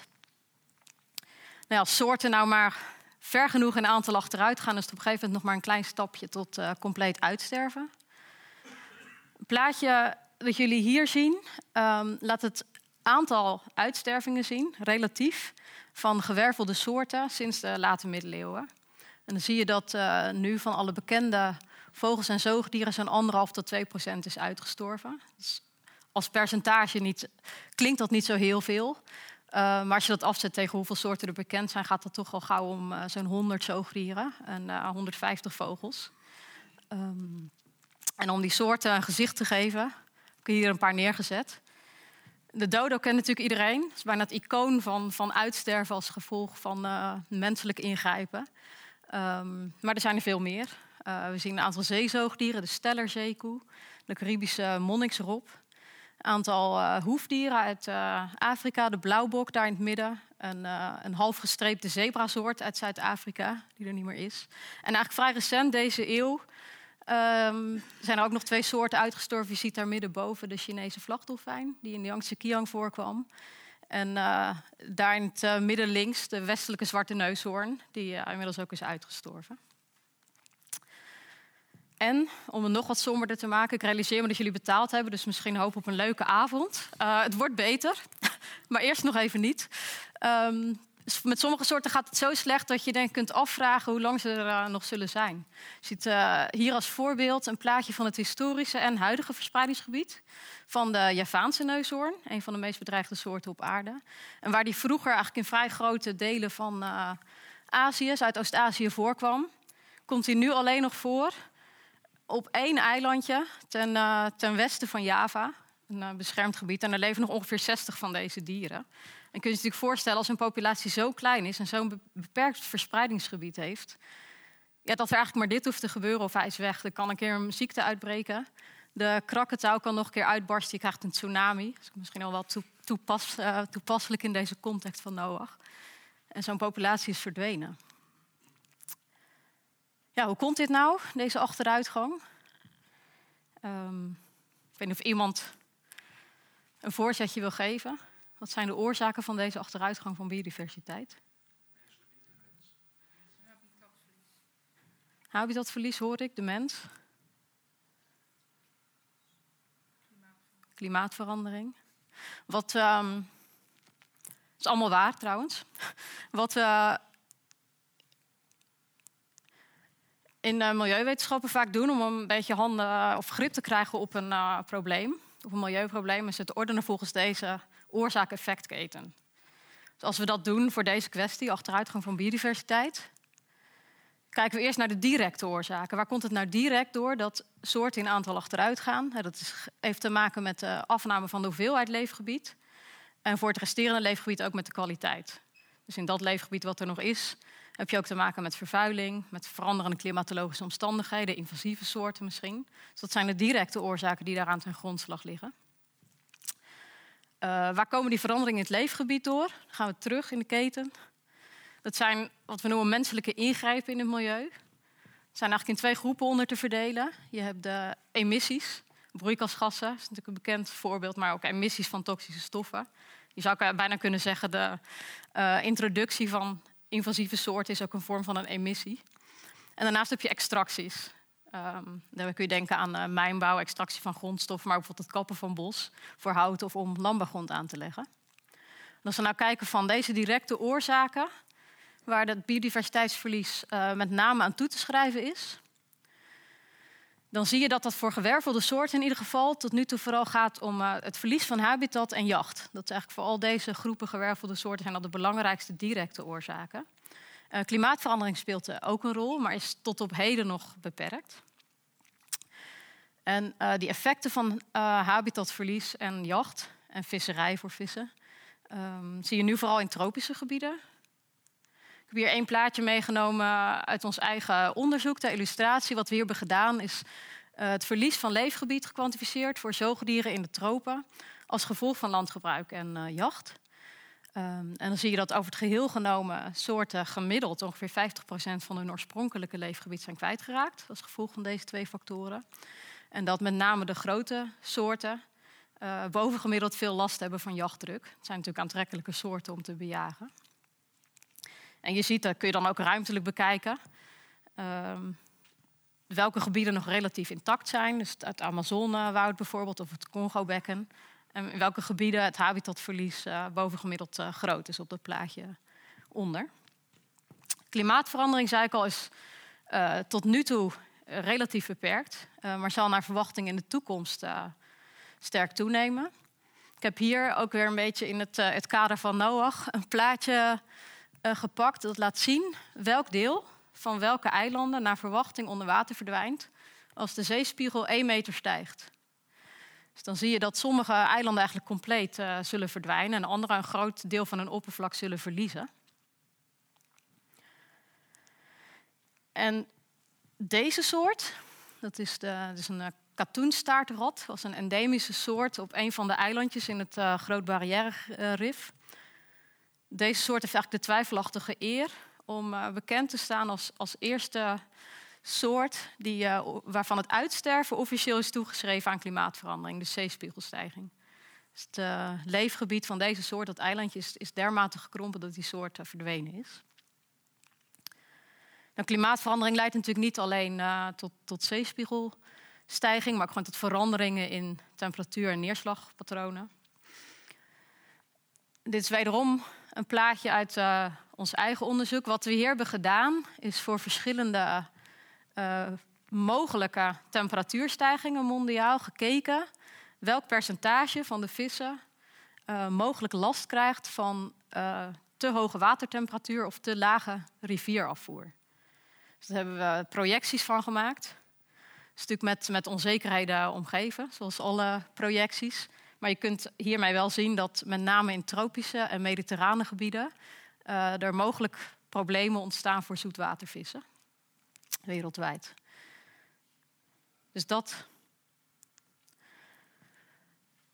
Nou, als soorten nou maar ver genoeg in aantal achteruit gaan, is het op een gegeven moment nog maar een klein stapje tot compleet uitsterven. Plaatje dat jullie hier zien, um, laat het aantal uitstervingen zien, relatief, van gewervelde soorten sinds de late middeleeuwen. En dan zie je dat uh, nu van alle bekende vogels en zoogdieren zo'n anderhalf tot 2 procent is uitgestorven. Dus als percentage niet, klinkt dat niet zo heel veel. Uh, maar als je dat afzet tegen hoeveel soorten er bekend zijn, gaat dat toch al gauw om uh, zo'n 100 zoogdieren en 150 vogels. Um, en om die soorten een gezicht te geven, heb ik hier een paar neergezet. De dodo kent natuurlijk iedereen. Het is bijna het icoon van, van uitsterven als gevolg van uh, menselijk ingrijpen. Um, maar er zijn er veel meer. Uh, we zien een aantal zeezoogdieren, de stellerzeekoe, de Caribische monniksrop. Een aantal uh, hoefdieren uit Afrika, de blauwbok daar in het midden. Een, een halfgestreepte zebrasoort uit Zuid-Afrika, die er niet meer is. En eigenlijk vrij recent deze eeuw Er zijn er ook nog twee soorten uitgestorven. Je ziet daar middenboven de Chinese vlagdolfijn, die in de Yangtze Kiang voorkwam. En uh, daar in het uh, midden links de westelijke zwarte neushoorn, die uh, inmiddels ook is uitgestorven. En om het nog wat somberder te maken, ik realiseer me dat jullie betaald hebben, dus misschien hoop op een leuke avond. het wordt beter, [LAUGHS] maar eerst nog even niet. Um, Met sommige soorten gaat het zo slecht dat je denk, kunt afvragen hoe lang ze er uh, nog zullen zijn. Je ziet uh, hier als voorbeeld een plaatje van het historische en huidige verspreidingsgebied van de Javaanse neushoorn, een van de meest bedreigde soorten op aarde. En waar die vroeger eigenlijk in vrij grote delen van uh, Azië, Zuidoost-Azië voorkwam, komt hij nu alleen nog voor op één eilandje ten, ten westen van Java, een beschermd gebied. En er leven nog ongeveer 60 van deze dieren. En kun je je natuurlijk voorstellen als een populatie zo klein is en zo'n beperkt verspreidingsgebied heeft, ja, dat er eigenlijk maar dit hoeft te gebeuren of hij is weg. Er kan een keer een ziekte uitbreken. De krakketouw kan nog een keer uitbarsten. Je krijgt een tsunami. Dat is misschien al wel toepas, uh, toepasselijk in deze context van Noach. En zo'n populatie is verdwenen. Ja, hoe komt dit nou, deze achteruitgang? Um, ik weet niet of iemand een voorzetje wil geven. Wat zijn de oorzaken van deze achteruitgang van biodiversiteit? Habitatverlies hoor ik, de mens. Klimaatverandering. Wat um, is allemaal waar trouwens. [LAUGHS] Wat uh, in uh, milieuwetenschappen vaak doen om een beetje handen uh, of grip te krijgen op een probleem, op een milieuprobleem, is het ordenen volgens deze oorzaak-effectketen. Dus als we dat doen voor deze kwestie, achteruitgang van biodiversiteit, kijken we eerst naar de directe oorzaken. Waar komt het nou direct door dat soorten in aantal achteruit gaan? Dat heeft te maken met de afname van de hoeveelheid leefgebied. En voor het resterende leefgebied ook met de kwaliteit. Dus in dat leefgebied wat er nog is, heb je ook te maken met vervuiling, met veranderende klimatologische omstandigheden, invasieve soorten misschien. Dus dat zijn de directe oorzaken die daaraan ten grondslag liggen. Uh, waar komen die veranderingen in het leefgebied door? Dan gaan we terug in de keten. Dat zijn wat we noemen menselijke ingrijpen in het milieu. Er zijn eigenlijk in twee groepen onder te verdelen. Je hebt de emissies, broeikasgassen, dat is natuurlijk een bekend voorbeeld, maar ook emissies van toxische stoffen. Je zou bijna kunnen zeggen, de uh, introductie van invasieve soorten is ook een vorm van een emissie. En daarnaast heb je extracties. Um, dan kun je denken aan uh, mijnbouw, extractie van grondstoffen, maar bijvoorbeeld het kappen van bos voor hout of om landbouwgrond aan te leggen. En als we nou kijken van deze directe oorzaken, waar het biodiversiteitsverlies uh, met name aan toe te schrijven is, dan zie je dat dat voor gewervelde soorten in ieder geval tot nu toe vooral gaat om uh, het verlies van habitat en jacht. Dat is eigenlijk voor al deze groepen gewervelde soorten zijn dat de belangrijkste directe oorzaken. Uh, klimaatverandering speelt ook een rol, maar is tot op heden nog beperkt. En uh, die effecten van uh, habitatverlies en jacht en visserij voor vissen um, zie je nu vooral in tropische gebieden. Ik heb hier één plaatje meegenomen uit ons eigen onderzoek. De illustratie wat we hier hebben gedaan is het verlies van leefgebied gekwantificeerd voor zoogdieren in de tropen als gevolg van landgebruik en jacht. Um, en dan zie je dat over het geheel genomen soorten gemiddeld ongeveer 50% van hun oorspronkelijke leefgebied zijn kwijtgeraakt als gevolg van deze twee factoren. En dat met name de grote soorten uh, bovengemiddeld veel last hebben van jachtdruk. Het zijn natuurlijk aantrekkelijke soorten om te bejagen. En je ziet, dat kun je dan ook ruimtelijk bekijken. Um, welke gebieden nog relatief intact zijn. Dus het Amazonewoud bijvoorbeeld of het Congo-bekken. En in welke gebieden het habitatverlies uh, bovengemiddeld uh, groot is op dat plaatje onder. Klimaatverandering, zei ik al, is uh, tot nu toe relatief beperkt, maar zal naar verwachting in de toekomst sterk toenemen. Ik heb hier ook weer een beetje in het, het kader van Noach een plaatje gepakt dat laat zien welk deel van welke eilanden naar verwachting onder water verdwijnt als de zeespiegel 1 meter stijgt. Dus dan zie je dat sommige eilanden eigenlijk compleet zullen verdwijnen en andere een groot deel van hun oppervlak zullen verliezen. En deze soort, dat is, de, dat is een uh, katoenstaartrad, was een endemische soort op een van de eilandjes in het uh, Groot Barrière Rif. Deze soort heeft eigenlijk de twijfelachtige eer om bekend te staan als, als eerste soort die, waarvan het uitsterven officieel is toegeschreven aan klimaatverandering, de zeespiegelstijging. Dus het leefgebied van deze soort, dat eilandje, is, dermate gekrompen dat die soort verdwenen is. Nou, klimaatverandering leidt natuurlijk niet alleen tot, tot zeespiegelstijging, maar ook gewoon tot veranderingen in temperatuur- en neerslagpatronen. Dit is wederom een plaatje uit ons eigen onderzoek. Wat we hier hebben gedaan, is voor verschillende uh, mogelijke temperatuurstijgingen mondiaal gekeken welk percentage van de vissen uh, mogelijk last krijgt van te hoge watertemperatuur of te lage rivierafvoer. Dus daar hebben we projecties van gemaakt. Dat is natuurlijk met, met onzekerheden omgeven, zoals alle projecties. Maar je kunt hiermee wel zien dat met name in tropische en mediterrane gebieden er mogelijk problemen ontstaan voor zoetwatervissen wereldwijd. Dus dat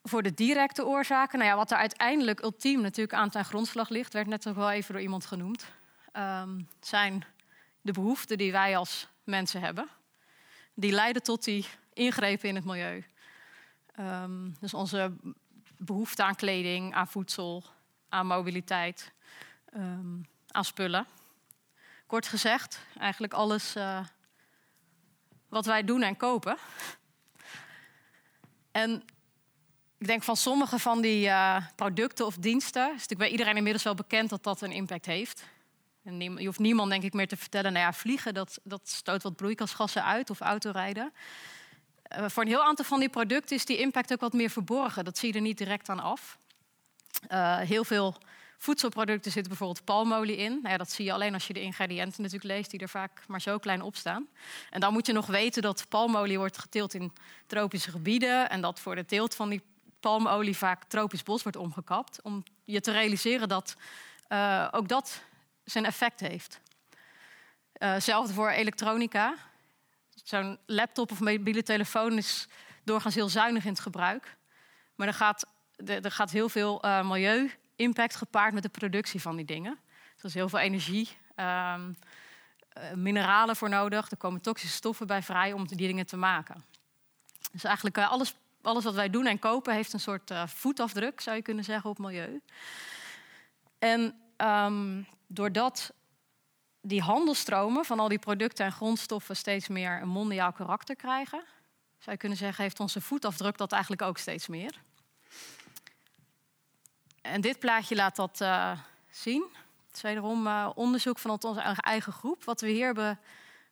voor de directe oorzaken. Nou ja, wat er uiteindelijk ultiem natuurlijk aan ten grondslag ligt, werd net ook wel even door iemand genoemd, um, zijn de behoeften die wij als mensen hebben. Die leiden tot die ingrepen in het milieu. Um, dus onze behoefte aan kleding, aan voedsel, aan mobiliteit, um, aan spullen. Kort gezegd, eigenlijk alles uh, wat wij doen en kopen. En ik denk van sommige van die uh, producten of diensten, is natuurlijk bij iedereen inmiddels wel bekend dat dat een impact heeft. En je hoeft niemand denk ik meer te vertellen, nou ja, vliegen dat, dat stoot wat broeikasgassen uit of autorijden. Uh, voor een heel aantal van die producten is die impact ook wat meer verborgen. Dat zie je er niet direct aan af. Heel veel voedselproducten zitten bijvoorbeeld palmolie in. Nou ja, dat zie je alleen als je de ingrediënten natuurlijk leest, die er vaak maar zo klein op staan. En dan moet je nog weten dat palmolie wordt geteeld in tropische gebieden en dat voor de teelt van die palmolie vaak tropisch bos wordt omgekapt. Om je te realiseren dat uh, ook dat zijn effect heeft. Hetzelfde voor elektronica. Zo'n laptop of mobiele telefoon is doorgaans heel zuinig in het gebruik. Maar er gaat, er gaat heel veel uh, milieu-impact gepaard met de productie van die dingen. Dus er is heel veel energie, um, uh, mineralen voor nodig. Er komen toxische stoffen bij vrij om die dingen te maken. Dus eigenlijk alles alles wat wij doen en kopen heeft een soort uh, voetafdruk, zou je kunnen zeggen, op milieu. En um, doordat die handelstromen van al die producten en grondstoffen steeds meer een mondiaal karakter krijgen, zou je kunnen zeggen, heeft onze voetafdruk dat eigenlijk ook steeds meer. En dit plaatje laat dat uh, zien. Het is wederom uh, onderzoek van onze eigen groep. Wat we hier hebben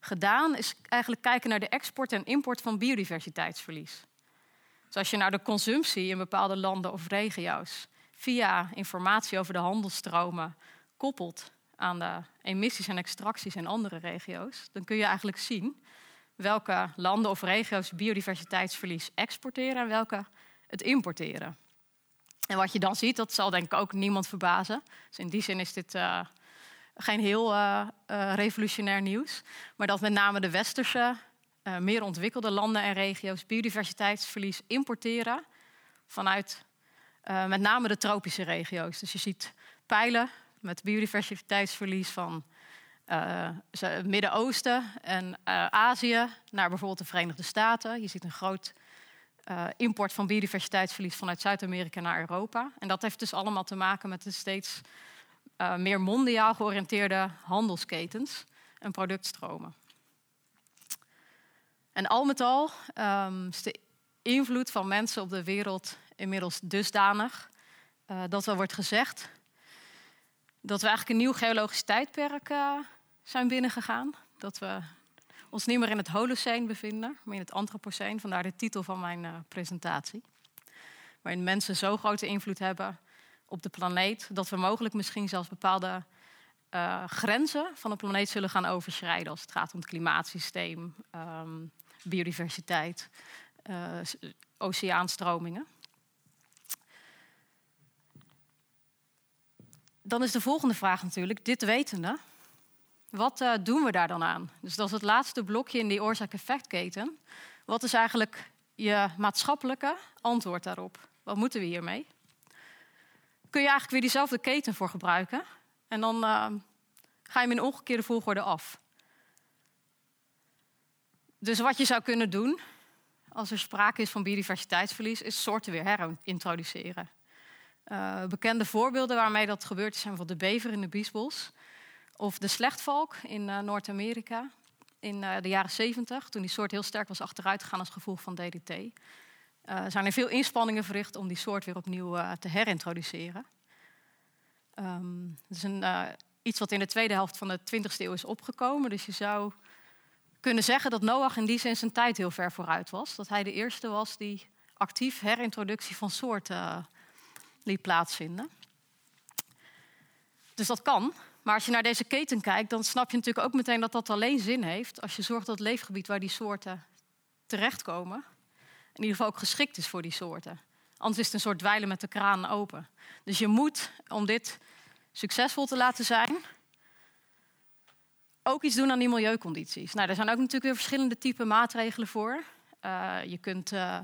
gedaan, is eigenlijk kijken naar de export en import van biodiversiteitsverlies. Dus als je naar de consumptie in bepaalde landen of regio's via informatie over de handelsstromen koppelt aan de emissies en extracties in andere regio's, dan kun je eigenlijk zien welke landen of regio's biodiversiteitsverlies exporteren en welke het importeren. En wat je dan ziet, dat zal denk ik ook niemand verbazen. Dus in die zin is dit uh, geen heel uh, uh, revolutionair nieuws. Maar dat met name de westerse meer ontwikkelde landen en regio's biodiversiteitsverlies importeren vanuit met name de tropische regio's. Dus je ziet pijlen met biodiversiteitsverlies van het Midden-Oosten en Azië naar bijvoorbeeld de Verenigde Staten. Je ziet een groot import van biodiversiteitsverlies vanuit Zuid-Amerika naar Europa. En dat heeft dus allemaal te maken met de steeds meer mondiaal georiënteerde handelsketens en productstromen. En al met al um, is de invloed van mensen op de wereld inmiddels dusdanig uh, dat er wordt gezegd dat we eigenlijk een nieuw geologisch tijdperk zijn binnengegaan. Dat we ons niet meer in het Holocene bevinden, maar in het Anthropocene. Vandaar de titel van mijn uh, presentatie. Waarin mensen zo grote invloed hebben op de planeet dat we mogelijk misschien zelfs bepaalde uh, grenzen van de planeet zullen gaan overschrijden als het gaat om het klimaatsysteem, um, biodiversiteit, uh, oceaanstromingen. Dan is de volgende vraag natuurlijk, dit wetende, wat uh, doen we daar dan aan? Dus dat is het laatste blokje in die oorzaak-effectketen. Wat is eigenlijk je maatschappelijke antwoord daarop? Wat moeten we hiermee? Kun je eigenlijk weer diezelfde keten voor gebruiken? En dan uh, ga je hem in omgekeerde volgorde af. Dus wat je zou kunnen doen, als er sprake is van biodiversiteitsverlies, is soorten weer herintroduceren. Uh, bekende voorbeelden waarmee dat gebeurt zijn bijvoorbeeld de bever in de Biesbos of de slechtvalk in uh, Noord-Amerika in uh, de jaren 70, toen die soort heel sterk was achteruit gegaan als gevolg van DDT. zijn er veel inspanningen verricht om die soort weer opnieuw te herintroduceren. Ehm, het is een, eh, iets wat in de tweede helft van de 20e eeuw is opgekomen. Dus je zou kunnen zeggen dat Noach in die zin zijn tijd heel ver vooruit was. Dat hij de eerste was die actief herintroductie van soorten liet plaatsvinden. Dus dat kan. Maar als je naar deze keten kijkt, dan snap je natuurlijk ook meteen dat dat alleen zin heeft als je zorgt dat het leefgebied waar die soorten terechtkomen, in ieder geval ook geschikt is voor die soorten. Anders is het een soort dweilen met de kraan open. Dus je moet, om dit succesvol te laten zijn, ook iets doen aan die milieucondities. Nou, er zijn ook natuurlijk weer verschillende typen maatregelen voor. Uh, je kunt uh,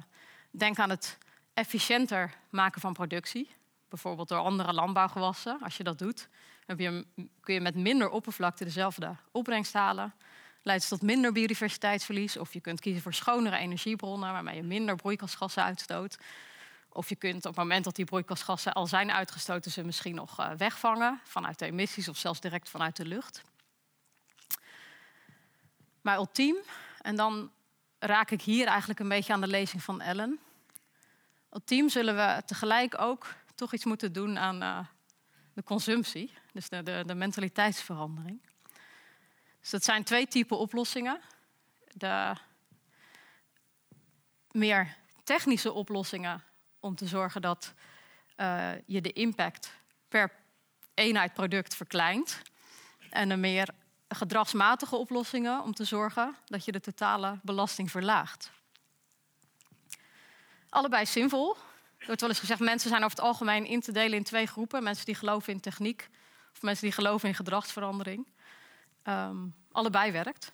denken aan het efficiënter maken van productie. Bijvoorbeeld door andere landbouwgewassen. Als je dat doet, je, kun je met minder oppervlakte dezelfde opbrengst halen. Leidt tot minder biodiversiteitsverlies. Of je kunt kiezen voor schonere energiebronnen waarmee je minder broeikasgassen uitstoot. Of je kunt op het moment dat die broeikasgassen al zijn uitgestoten, ze misschien nog uh, wegvangen vanuit de emissies of zelfs direct vanuit de lucht. Maar ultiem, en dan raak ik hier eigenlijk een beetje aan de lezing van Ellen. Ultiem zullen we tegelijk ook toch iets moeten doen aan uh, de consumptie, dus de, de, de, mentaliteitsverandering. Dus dat zijn twee typen oplossingen. De meer technische oplossingen om te zorgen dat uh, je de impact per eenheid product verkleint. En de meer gedragsmatige oplossingen om te zorgen dat je de totale belasting verlaagt. Allebei zinvol. Er wordt wel eens gezegd, mensen zijn over het algemeen in te delen in twee groepen. Mensen die geloven in techniek of mensen die geloven in gedragsverandering. Um, allebei werkt.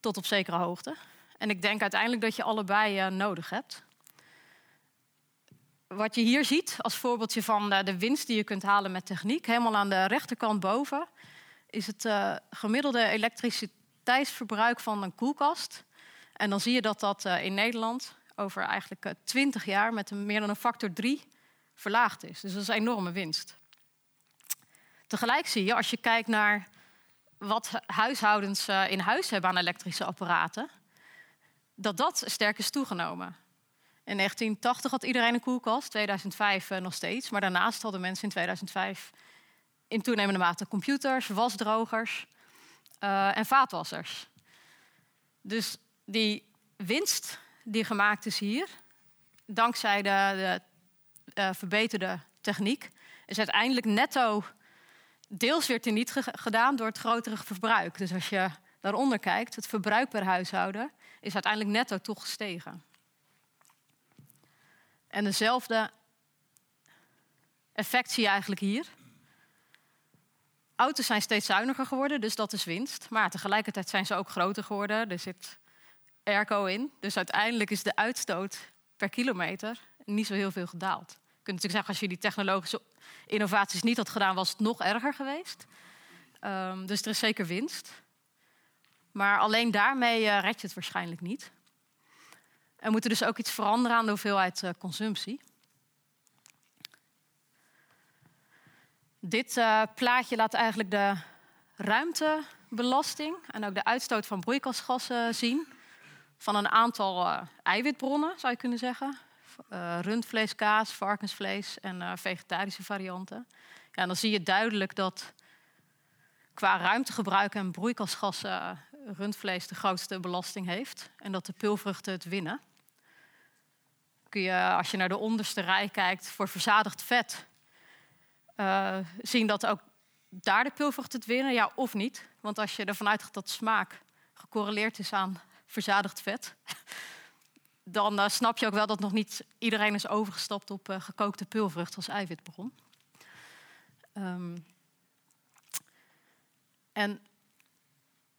Tot op zekere hoogte. En ik denk uiteindelijk dat je allebei uh, nodig hebt. Wat je hier ziet als voorbeeldje van de, winst die je kunt halen met techniek, helemaal aan de rechterkant boven, is het uh, gemiddelde elektriciteitsverbruik van een koelkast. En dan zie je dat dat uh, in Nederland over eigenlijk uh, 20 jaar met een, meer dan een factor 3 verlaagd is. Dus dat is een enorme winst. Tegelijk zie je, als je kijkt naar wat huishoudens in huis hebben aan elektrische apparaten, dat dat sterk is toegenomen. In 1980 had iedereen een koelkast, 2005 uh, nog steeds. Maar daarnaast hadden mensen in 2005 in toenemende mate computers, wasdrogers en vaatwassers. Dus die winst die gemaakt is hier, dankzij de, uh, verbeterde techniek, is uiteindelijk netto deels weer teniet gedaan door het grotere verbruik. Dus als je daaronder kijkt, het verbruik per huishouden is uiteindelijk netto toch gestegen. En dezelfde effect zie je eigenlijk hier. Auto's zijn steeds zuiniger geworden, dus dat is winst. Maar tegelijkertijd zijn ze ook groter geworden. Er zit airco in. Dus uiteindelijk is de uitstoot per kilometer niet zo heel veel gedaald. Je kunt natuurlijk zeggen, als je die technologische innovaties niet had gedaan, was het nog erger geweest. Um, dus er is zeker winst. Maar alleen daarmee uh, red je het waarschijnlijk niet. Er moet dus ook iets veranderen aan de hoeveelheid uh, consumptie. Dit uh, plaatje laat eigenlijk de ruimtebelasting en ook de uitstoot van broeikasgassen zien. Van een aantal uh, eiwitbronnen, zou je kunnen zeggen. rundvlees, kaas, varkensvlees en vegetarische varianten. Ja, dan zie je duidelijk dat qua ruimtegebruik en broeikasgassen rundvlees de grootste belasting heeft. En dat de pulvruchten het winnen kun je, als je naar de onderste rij kijkt, voor verzadigd vet, uh, zien dat ook daar de pulvrucht het winnen, ja of niet. Want als je ervan uitgaat dat smaak gecorreleerd is aan verzadigd vet, [LAUGHS] dan uh, snap je ook wel dat nog niet iedereen is overgestapt op uh, gekookte pulvrucht als eiwitbron. Um, en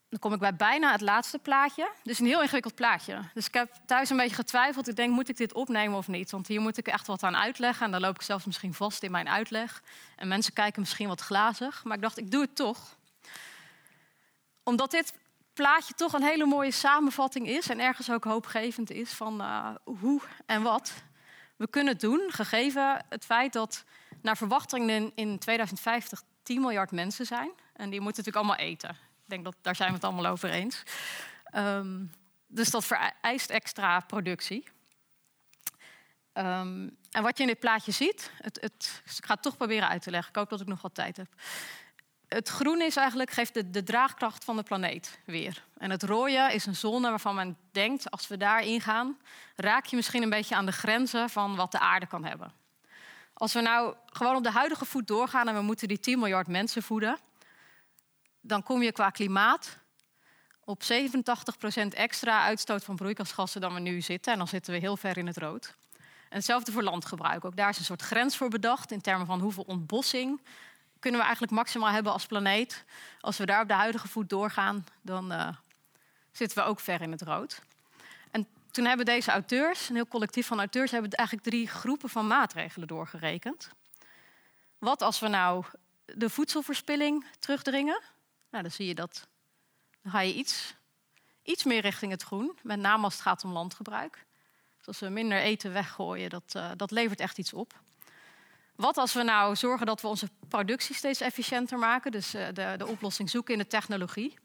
dan kom ik bij bijna het laatste plaatje. Dus een heel ingewikkeld plaatje. Dus ik heb thuis een beetje getwijfeld. Ik denk, moet ik dit opnemen of niet? Want hier moet ik echt wat aan uitleggen. En dan loop ik zelfs misschien vast in mijn uitleg. En mensen kijken misschien wat glazig. Maar ik dacht, ik doe het toch. Omdat dit plaatje toch een hele mooie samenvatting is. En ergens ook hoopgevend is van uh, hoe en wat we kunnen doen. Gegeven het feit dat naar verwachting in 2050 10 miljard mensen zijn. En die moeten natuurlijk allemaal eten. Ik denk dat daar zijn we het allemaal over eens. Um, dus dat vereist extra productie. Ehm, en wat je in dit plaatje ziet, het, het, ik ga het toch proberen uit te leggen. Ik hoop dat ik nog wat tijd heb. Het groene is eigenlijk, geeft de, de draagkracht van de planeet weer. En het rode is een zone waarvan men denkt, als we daarin gaan, raak je misschien een beetje aan de grenzen van wat de aarde kan hebben. Als we nou gewoon op de huidige voet doorgaan en we moeten die 10 miljard mensen voeden, dan kom je qua klimaat op 87% extra uitstoot van broeikasgassen dan we nu zitten. En dan zitten we heel ver in het rood. En hetzelfde voor landgebruik. Ook daar is een soort grens voor bedacht in termen van hoeveel ontbossing kunnen we eigenlijk maximaal hebben als planeet. Als we daar op de huidige voet doorgaan, dan uh, zitten we ook ver in het rood. En toen hebben deze auteurs, een heel collectief van auteurs, hebben eigenlijk drie groepen van maatregelen doorgerekend. Wat als we nou de voedselverspilling terugdringen? Nou, dan zie je dat. Dan ga je iets, iets meer richting het groen, met name als het gaat om landgebruik. Dus als we minder eten weggooien, dat, uh, dat levert echt iets op. Wat als we nou zorgen dat we onze productie steeds efficiënter maken, dus uh, de, de oplossing zoeken in de technologie?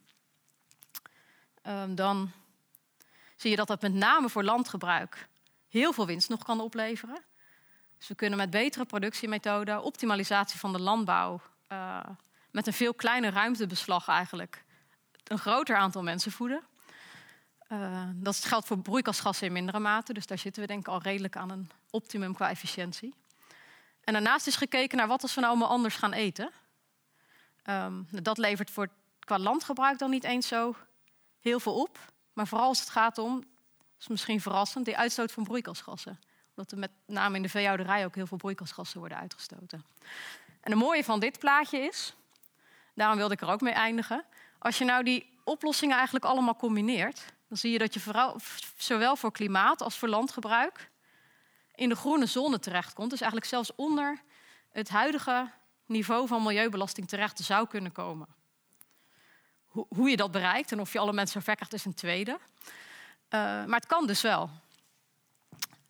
Um, dan zie je dat dat met name voor landgebruik heel veel winst nog kan opleveren. Dus we kunnen met betere productiemethoden, optimalisatie van de landbouw, uh, met een veel kleiner ruimtebeslag eigenlijk, een groter aantal mensen voeden. Uh, dat geldt voor broeikasgassen in mindere mate, dus daar zitten we denk ik al redelijk aan een optimum qua efficiëntie. En daarnaast is gekeken naar wat als we nou allemaal anders gaan eten. Um, dat levert voor, qua landgebruik dan niet eens zo heel veel op. Maar vooral als het gaat om, dat is misschien verrassend, die uitstoot van broeikasgassen. Omdat er met name in de veehouderij ook heel veel broeikasgassen worden uitgestoten. En het mooie van dit plaatje is, daarom wilde ik er ook mee eindigen. Als je nou die oplossingen eigenlijk allemaal combineert, dan zie je dat je zowel voor klimaat als voor landgebruik in de groene zone terechtkomt. Dus eigenlijk zelfs onder het huidige niveau van milieubelasting terecht zou kunnen komen. Hoe je dat bereikt en of je alle mensen zover krijgt, is een tweede. Uh, maar het kan dus wel.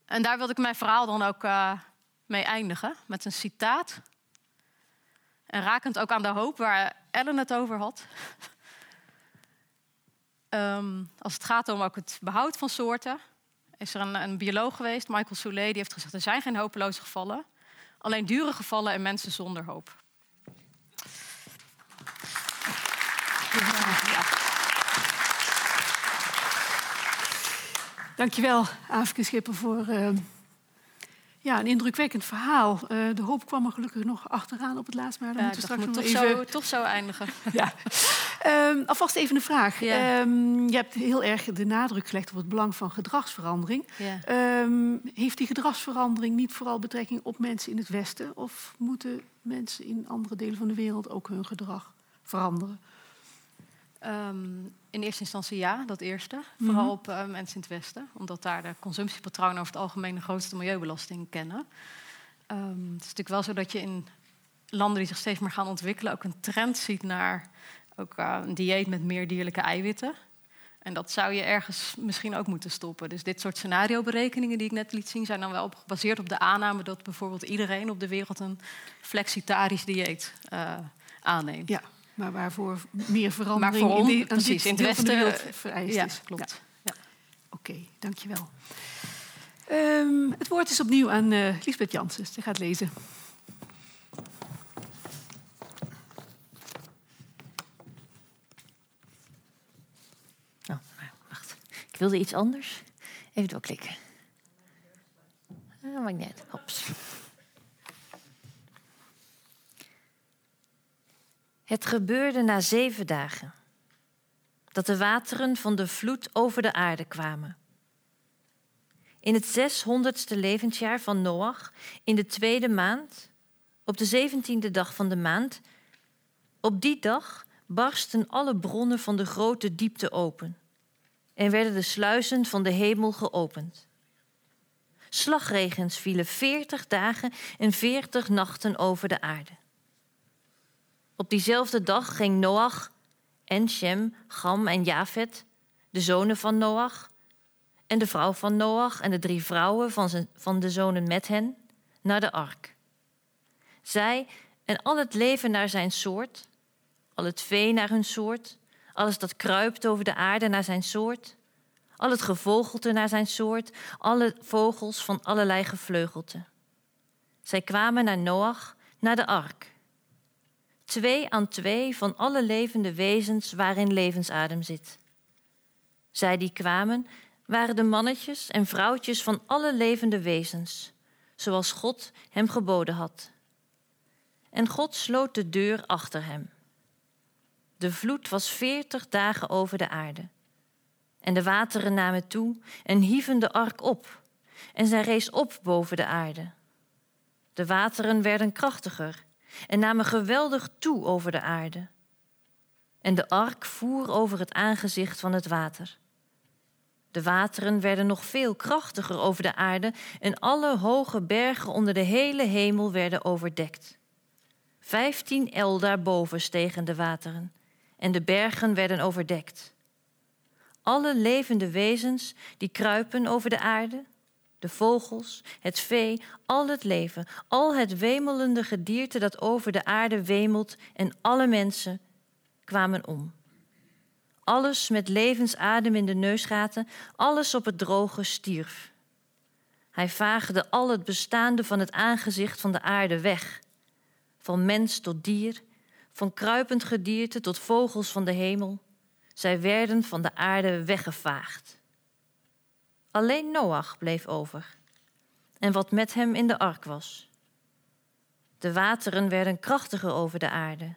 En daar wilde ik mijn verhaal dan ook uh, mee eindigen, met een citaat. En rakend ook aan de hoop waar Ellen het over had. um, [LAUGHS] als het gaat om ook het behoud van soorten, is er een, een bioloog geweest, Michael Soulet, die heeft gezegd: er zijn geen hopeloze gevallen, alleen dure gevallen en mensen zonder hoop. Ja. Dankjewel, Afke Schipper, voor uh, ja, een indrukwekkend verhaal. Uh, de hoop kwam er gelukkig nog achteraan op het laatst, maar dan ja, moeten we straks nog toch, even... zo, toch zo eindigen. [LAUGHS] ja. Um, alvast even een vraag. Ja. Um, je hebt heel erg de nadruk gelegd op het belang van gedragsverandering. Ja. Um, heeft die gedragsverandering niet vooral betrekking op mensen in het Westen? Of moeten mensen in andere delen van de wereld ook hun gedrag veranderen? In eerste instantie ja, dat eerste. Vooral Mhm. op uh, mensen in het Westen. Omdat daar de consumptiepatronen over het algemeen de grootste milieubelasting kennen. Het is natuurlijk wel zo dat je in landen die zich steeds meer gaan ontwikkelen... ook een trend ziet naar ook, uh, een dieet met meer dierlijke eiwitten. En dat zou je ergens misschien ook moeten stoppen. Dus dit soort scenarioberekeningen die ik net liet zien... zijn dan wel op, gebaseerd op de aanname dat bijvoorbeeld iedereen op de wereld... een flexitarisch dieet uh, aanneemt. Ja, maar waarvoor meer verandering Maar on- in, die, precies, in het Westen, vereist ja, is. klopt. Ja. Oké, okay, dankjewel. Um, het woord is opnieuw aan uh, Lisbeth Janssens. Ze gaat lezen. Ik wilde iets anders. Even doorklikken. Ah, uit. Hops. Het gebeurde na zeven dagen dat de wateren van de vloed over de aarde kwamen. In het zeshonderdste levensjaar van Noach, in de tweede maand, op de zeventiende dag van de maand, op die dag barsten alle bronnen van de grote diepte open en werden de sluizen van de hemel geopend. Slagregens vielen veertig dagen en veertig nachten over de aarde. Op diezelfde dag ging Noach en Shem, Gam en Jafet, de zonen van Noach, en de vrouw van Noach en de drie vrouwen van, van de zonen met hen, naar de ark. Zij en al het leven naar zijn soort, al het vee naar hun soort, alles dat kruipt over de aarde naar zijn soort, al het gevogelte naar zijn soort, alle vogels van allerlei gevleugelte. Zij kwamen naar Noach, naar de ark. Twee aan twee van alle levende wezens waarin levensadem zit. Zij die kwamen, waren de mannetjes en vrouwtjes van alle levende wezens, zoals God hem geboden had. En God sloot de deur achter hem. De vloed was veertig dagen over de aarde. En de wateren namen toe en hieven de ark op. En zij rees op boven de aarde. De wateren werden krachtiger en namen geweldig toe over de aarde. En de ark voer over het aangezicht van het water. De wateren werden nog veel krachtiger over de aarde en alle hoge bergen onder de hele hemel werden overdekt. Vijftien el daarboven stegen de wateren en de bergen werden overdekt. Alle levende wezens die kruipen over de aarde, de vogels, het vee, al het leven, al het wemelende gedierte dat over de aarde wemelt en alle mensen kwamen om. Alles met levensadem in de neusgaten, alles op het droge stierf. Hij vaagde al het bestaande van het aangezicht van de aarde weg, van mens tot dier, van kruipend gedierte tot vogels van de hemel. Zij werden van de aarde weggevaagd. Alleen Noach bleef over en wat met hem in de ark was. De wateren werden krachtiger over de aarde,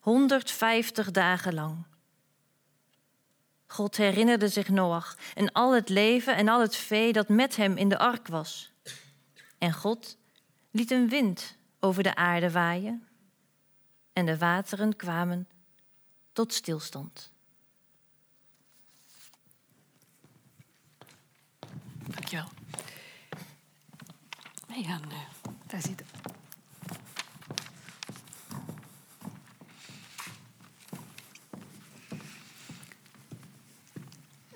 150 dagen lang. God herinnerde zich Noach en al het leven en al het vee dat met hem in de ark was. En God liet een wind over de aarde waaien en de wateren kwamen tot stilstand. Dankjewel. Nee, Jan, uh, daar zit het.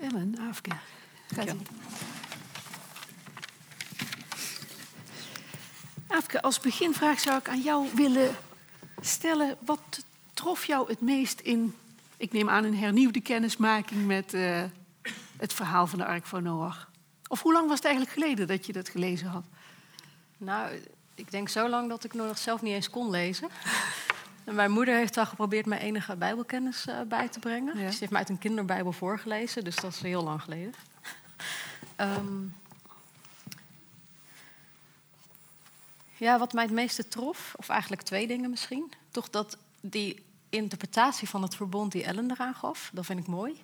Ellen, Afke. Ga zitten. Afke, als beginvraag zou ik aan jou willen stellen... wat trof jou het meest in, ik neem aan, een hernieuwde kennismaking... met uh, het verhaal van de Ark van Noach? Of hoe lang was het eigenlijk geleden dat je dat gelezen had? Nou, ik denk zo lang dat ik nog zelf niet eens kon lezen. En [LAUGHS] mijn moeder heeft al geprobeerd mij enige bijbelkennis uh, bij te brengen. Ja. Ze heeft mij uit een kinderbijbel voorgelezen, dus dat is heel lang geleden. um, [LAUGHS] ja, wat mij het meeste trof, of eigenlijk twee dingen misschien. Toch dat die interpretatie van het verbond die Ellen eraan gaf, dat vind ik mooi.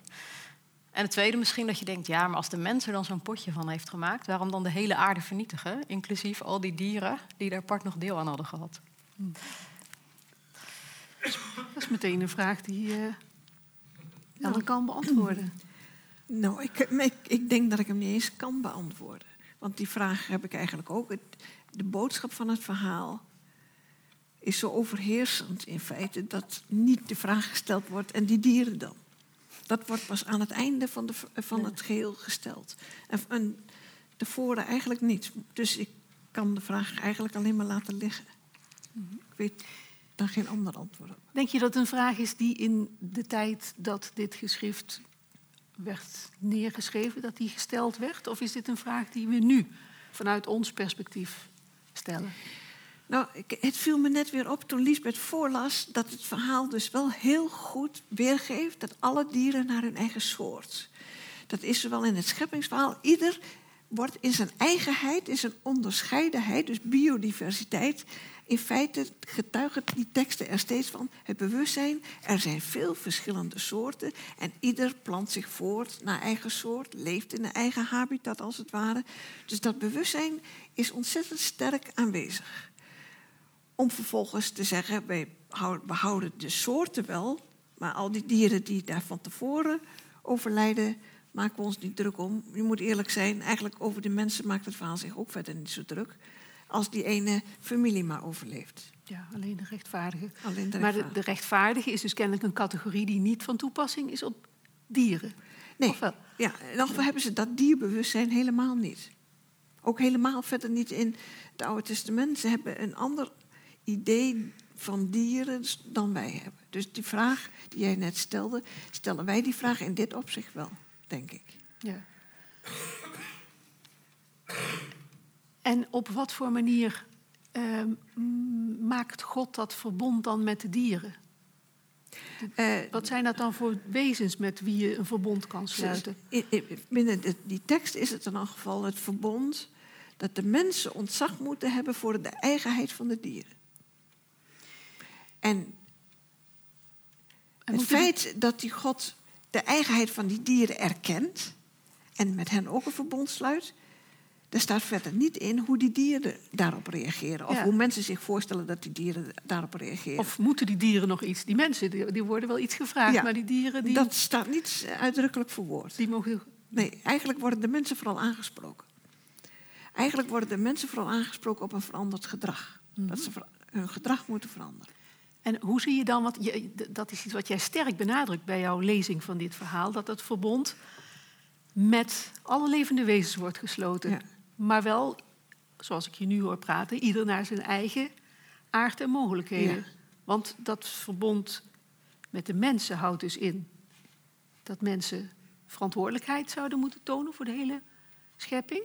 En het tweede misschien dat je denkt, ja, maar als de mens er dan zo'n potje van heeft gemaakt, waarom dan de hele aarde vernietigen, inclusief al die dieren die daar apart nog deel aan hadden gehad? Hm. Dat is meteen een vraag die uh, kan beantwoorden. Nou, ik, ik, ik, denk dat ik hem niet eens kan beantwoorden. Want die vraag heb ik eigenlijk ook. Het, de boodschap van het verhaal is zo overheersend in feite dat niet de vraag gesteld wordt en die dieren dan. Dat wordt pas aan het einde van, de, van het geheel gesteld. En, en tevoren eigenlijk niet. Dus ik kan de vraag eigenlijk alleen maar laten liggen. Mhm. Ik weet daar geen ander antwoord op. Denk je dat een vraag is die in de tijd dat dit geschrift werd neergeschreven, dat die gesteld werd? Of is dit een vraag die we nu vanuit ons perspectief stellen? Nou, het viel me net weer op toen Lisbeth voorlas dat het verhaal dus wel heel goed weergeeft dat alle dieren naar hun eigen soort. Dat is zowel in het scheppingsverhaal. Ieder wordt in zijn eigenheid, in zijn onderscheidenheid, dus biodiversiteit. In feite getuigen die teksten er steeds van het bewustzijn. Er zijn veel verschillende soorten en ieder plant zich voort naar eigen soort, leeft in een eigen habitat als het ware. Dus dat bewustzijn is ontzettend sterk aanwezig. Om vervolgens te zeggen, wij behouden de soorten wel, maar al die dieren die daar van tevoren overlijden, maken we ons niet druk om. Je moet eerlijk zijn, eigenlijk over de mensen maakt het verhaal zich ook verder niet zo druk. Als die ene familie maar overleeft. Ja, alleen de rechtvaardige. Alleen de rechtvaardige. Maar de, de, rechtvaardige is dus kennelijk een categorie die niet van toepassing is op dieren. Nee, ja, nog hebben ze dat dierbewustzijn helemaal niet. Ook helemaal verder niet in het Oude Testament. Ze hebben een ander idee van dieren dan wij hebben. Dus die vraag die jij net stelde, stellen wij die vraag in dit opzicht wel, denk ik. Ja. En op wat voor manier ehm, maakt God dat verbond dan met de dieren? Eh, Wat zijn dat dan voor wezens met wie je een verbond kan sluiten? in- in- binnen die tekst is het in elk geval het verbond dat de mensen ontzag moeten hebben voor de eigenheid van de dieren. En het feit dat die God de eigenheid van die dieren erkent en met hen ook een verbond sluit, daar staat verder niet in hoe die dieren daarop reageren. Of Ja. hoe mensen zich voorstellen dat die dieren daarop reageren. Of moeten die dieren nog iets? Die mensen die, die worden wel iets gevraagd, Ja, maar die dieren die, Dat staat niet uitdrukkelijk verwoord. die mogen. Nee, eigenlijk worden de mensen vooral aangesproken. Eigenlijk worden de mensen vooral aangesproken op een veranderd gedrag. Dat ze hun gedrag moeten veranderen. En hoe zie je dan, wat je, dat is iets wat jij sterk benadrukt bij jouw lezing van dit verhaal, dat het verbond met alle levende wezens wordt gesloten. Ja. Maar wel, zoals ik je nu hoor praten, ieder naar zijn eigen aard en mogelijkheden. Ja. Want dat verbond met de mensen houdt dus in dat mensen verantwoordelijkheid zouden moeten tonen voor de hele schepping.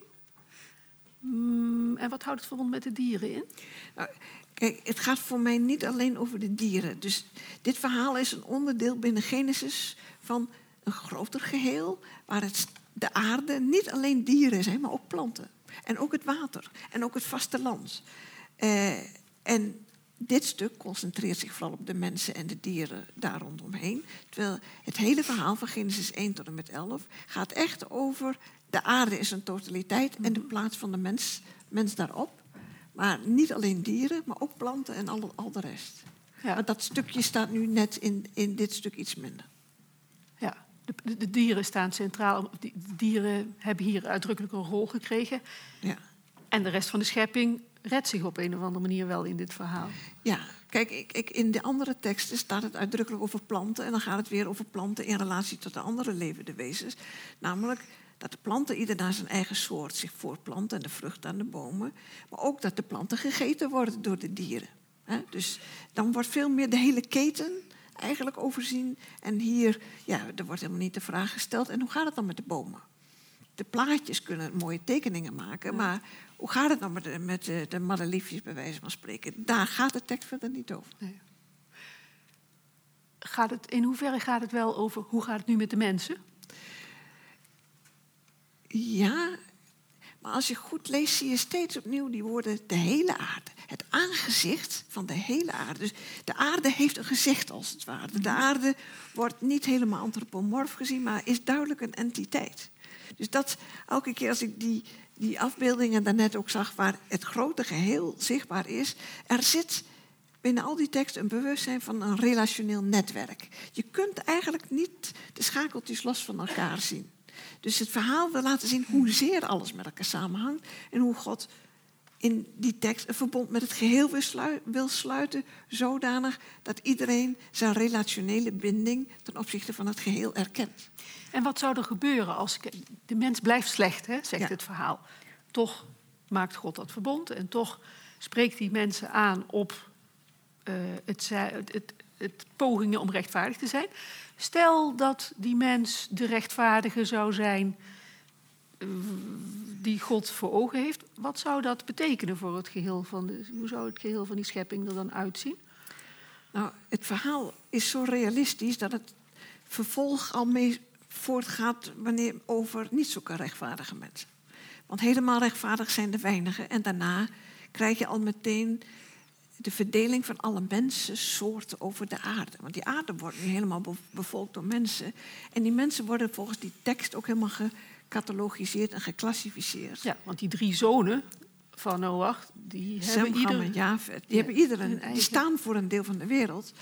Mm, en wat houdt het verbond met de dieren in? Nou, kijk, het gaat voor mij niet alleen over de dieren. Dus dit verhaal is een onderdeel binnen Genesis van een groter geheel, waar het, de aarde niet alleen dieren zijn, maar ook planten. En ook het water en ook het vasteland. Eh en dit stuk concentreert zich vooral op de mensen en de dieren daar rondomheen. Terwijl het hele verhaal van Genesis 1 tot en met 11 gaat echt over de aarde in zijn totaliteit en de plaats van de mens, mens daarop. Maar niet alleen dieren, maar ook planten en al, al de rest. Ja. Maar dat stukje staat nu net in, in dit stuk iets minder. De, dieren staan centraal. De dieren hebben hier uitdrukkelijk een rol gekregen. Ja. En de rest van de schepping redt zich op een of andere manier wel in dit verhaal. Ja, kijk, ik, ik, in de andere teksten staat het uitdrukkelijk over planten. En dan gaat het weer over planten in relatie tot de andere levende wezens. Namelijk dat de planten ieder naar zijn eigen soort zich voortplanten en de vrucht aan de bomen. Maar ook dat de planten gegeten worden door de dieren. Dus dan wordt veel meer de hele keten eigenlijk overzien. En hier, ja, er wordt helemaal niet de vraag gesteld. En hoe gaat het dan met de bomen? De plaatjes kunnen mooie tekeningen maken, maar hoe gaat het dan met de, met de, de madeliefjes, bij wijze van spreken? Daar gaat de tekst verder niet over. Gaat het, in hoeverre gaat het wel over hoe gaat het nu met de mensen? Ja, maar als je goed leest, zie je steeds opnieuw die woorden de hele aarde. Het aangezicht van de hele aarde. Dus de aarde heeft een gezicht als het ware. De aarde wordt niet helemaal antropomorf gezien, maar is duidelijk een entiteit. Dus dat elke keer als ik die, die afbeeldingen daarnet ook zag, waar het grote geheel zichtbaar is, er zit binnen al die teksten een bewustzijn van een relationeel netwerk. Je kunt eigenlijk niet de schakeltjes los van elkaar zien. Dus het verhaal wil laten zien hoezeer alles met elkaar samenhangt en hoe God in die tekst een verbond met het geheel wil, slui- wil sluiten, zodanig dat iedereen zijn relationele binding ten opzichte van het geheel erkent. En wat zou er gebeuren als de mens blijft slecht, hè, zegt Ja. het verhaal. Toch maakt God dat verbond en toch spreekt hij mensen aan op eh, het, het, pogingen om rechtvaardig te zijn. Stel dat die mens de rechtvaardige zou zijn eh, die God voor ogen heeft. Wat zou dat betekenen voor het geheel van de, hoe zou het geheel van die schepping er dan uitzien? Nou, het verhaal is zo realistisch dat het vervolg al mee voortgaat wanneer over niet zulke rechtvaardige mensen. Want helemaal rechtvaardig zijn de weinigen. En daarna krijg je al meteen de verdeling van alle mensensoorten over de aarde. Want die aarde wordt nu helemaal be- bevolkt door mensen. En die mensen worden volgens die tekst ook helemaal gecatalogiseerd en geclassificeerd. Ja, want die drie zonen van Noach, die Sem, hebben ieder... en. Die, Ja, hebben ieder hun een, eigen- die staan voor een deel van de wereld.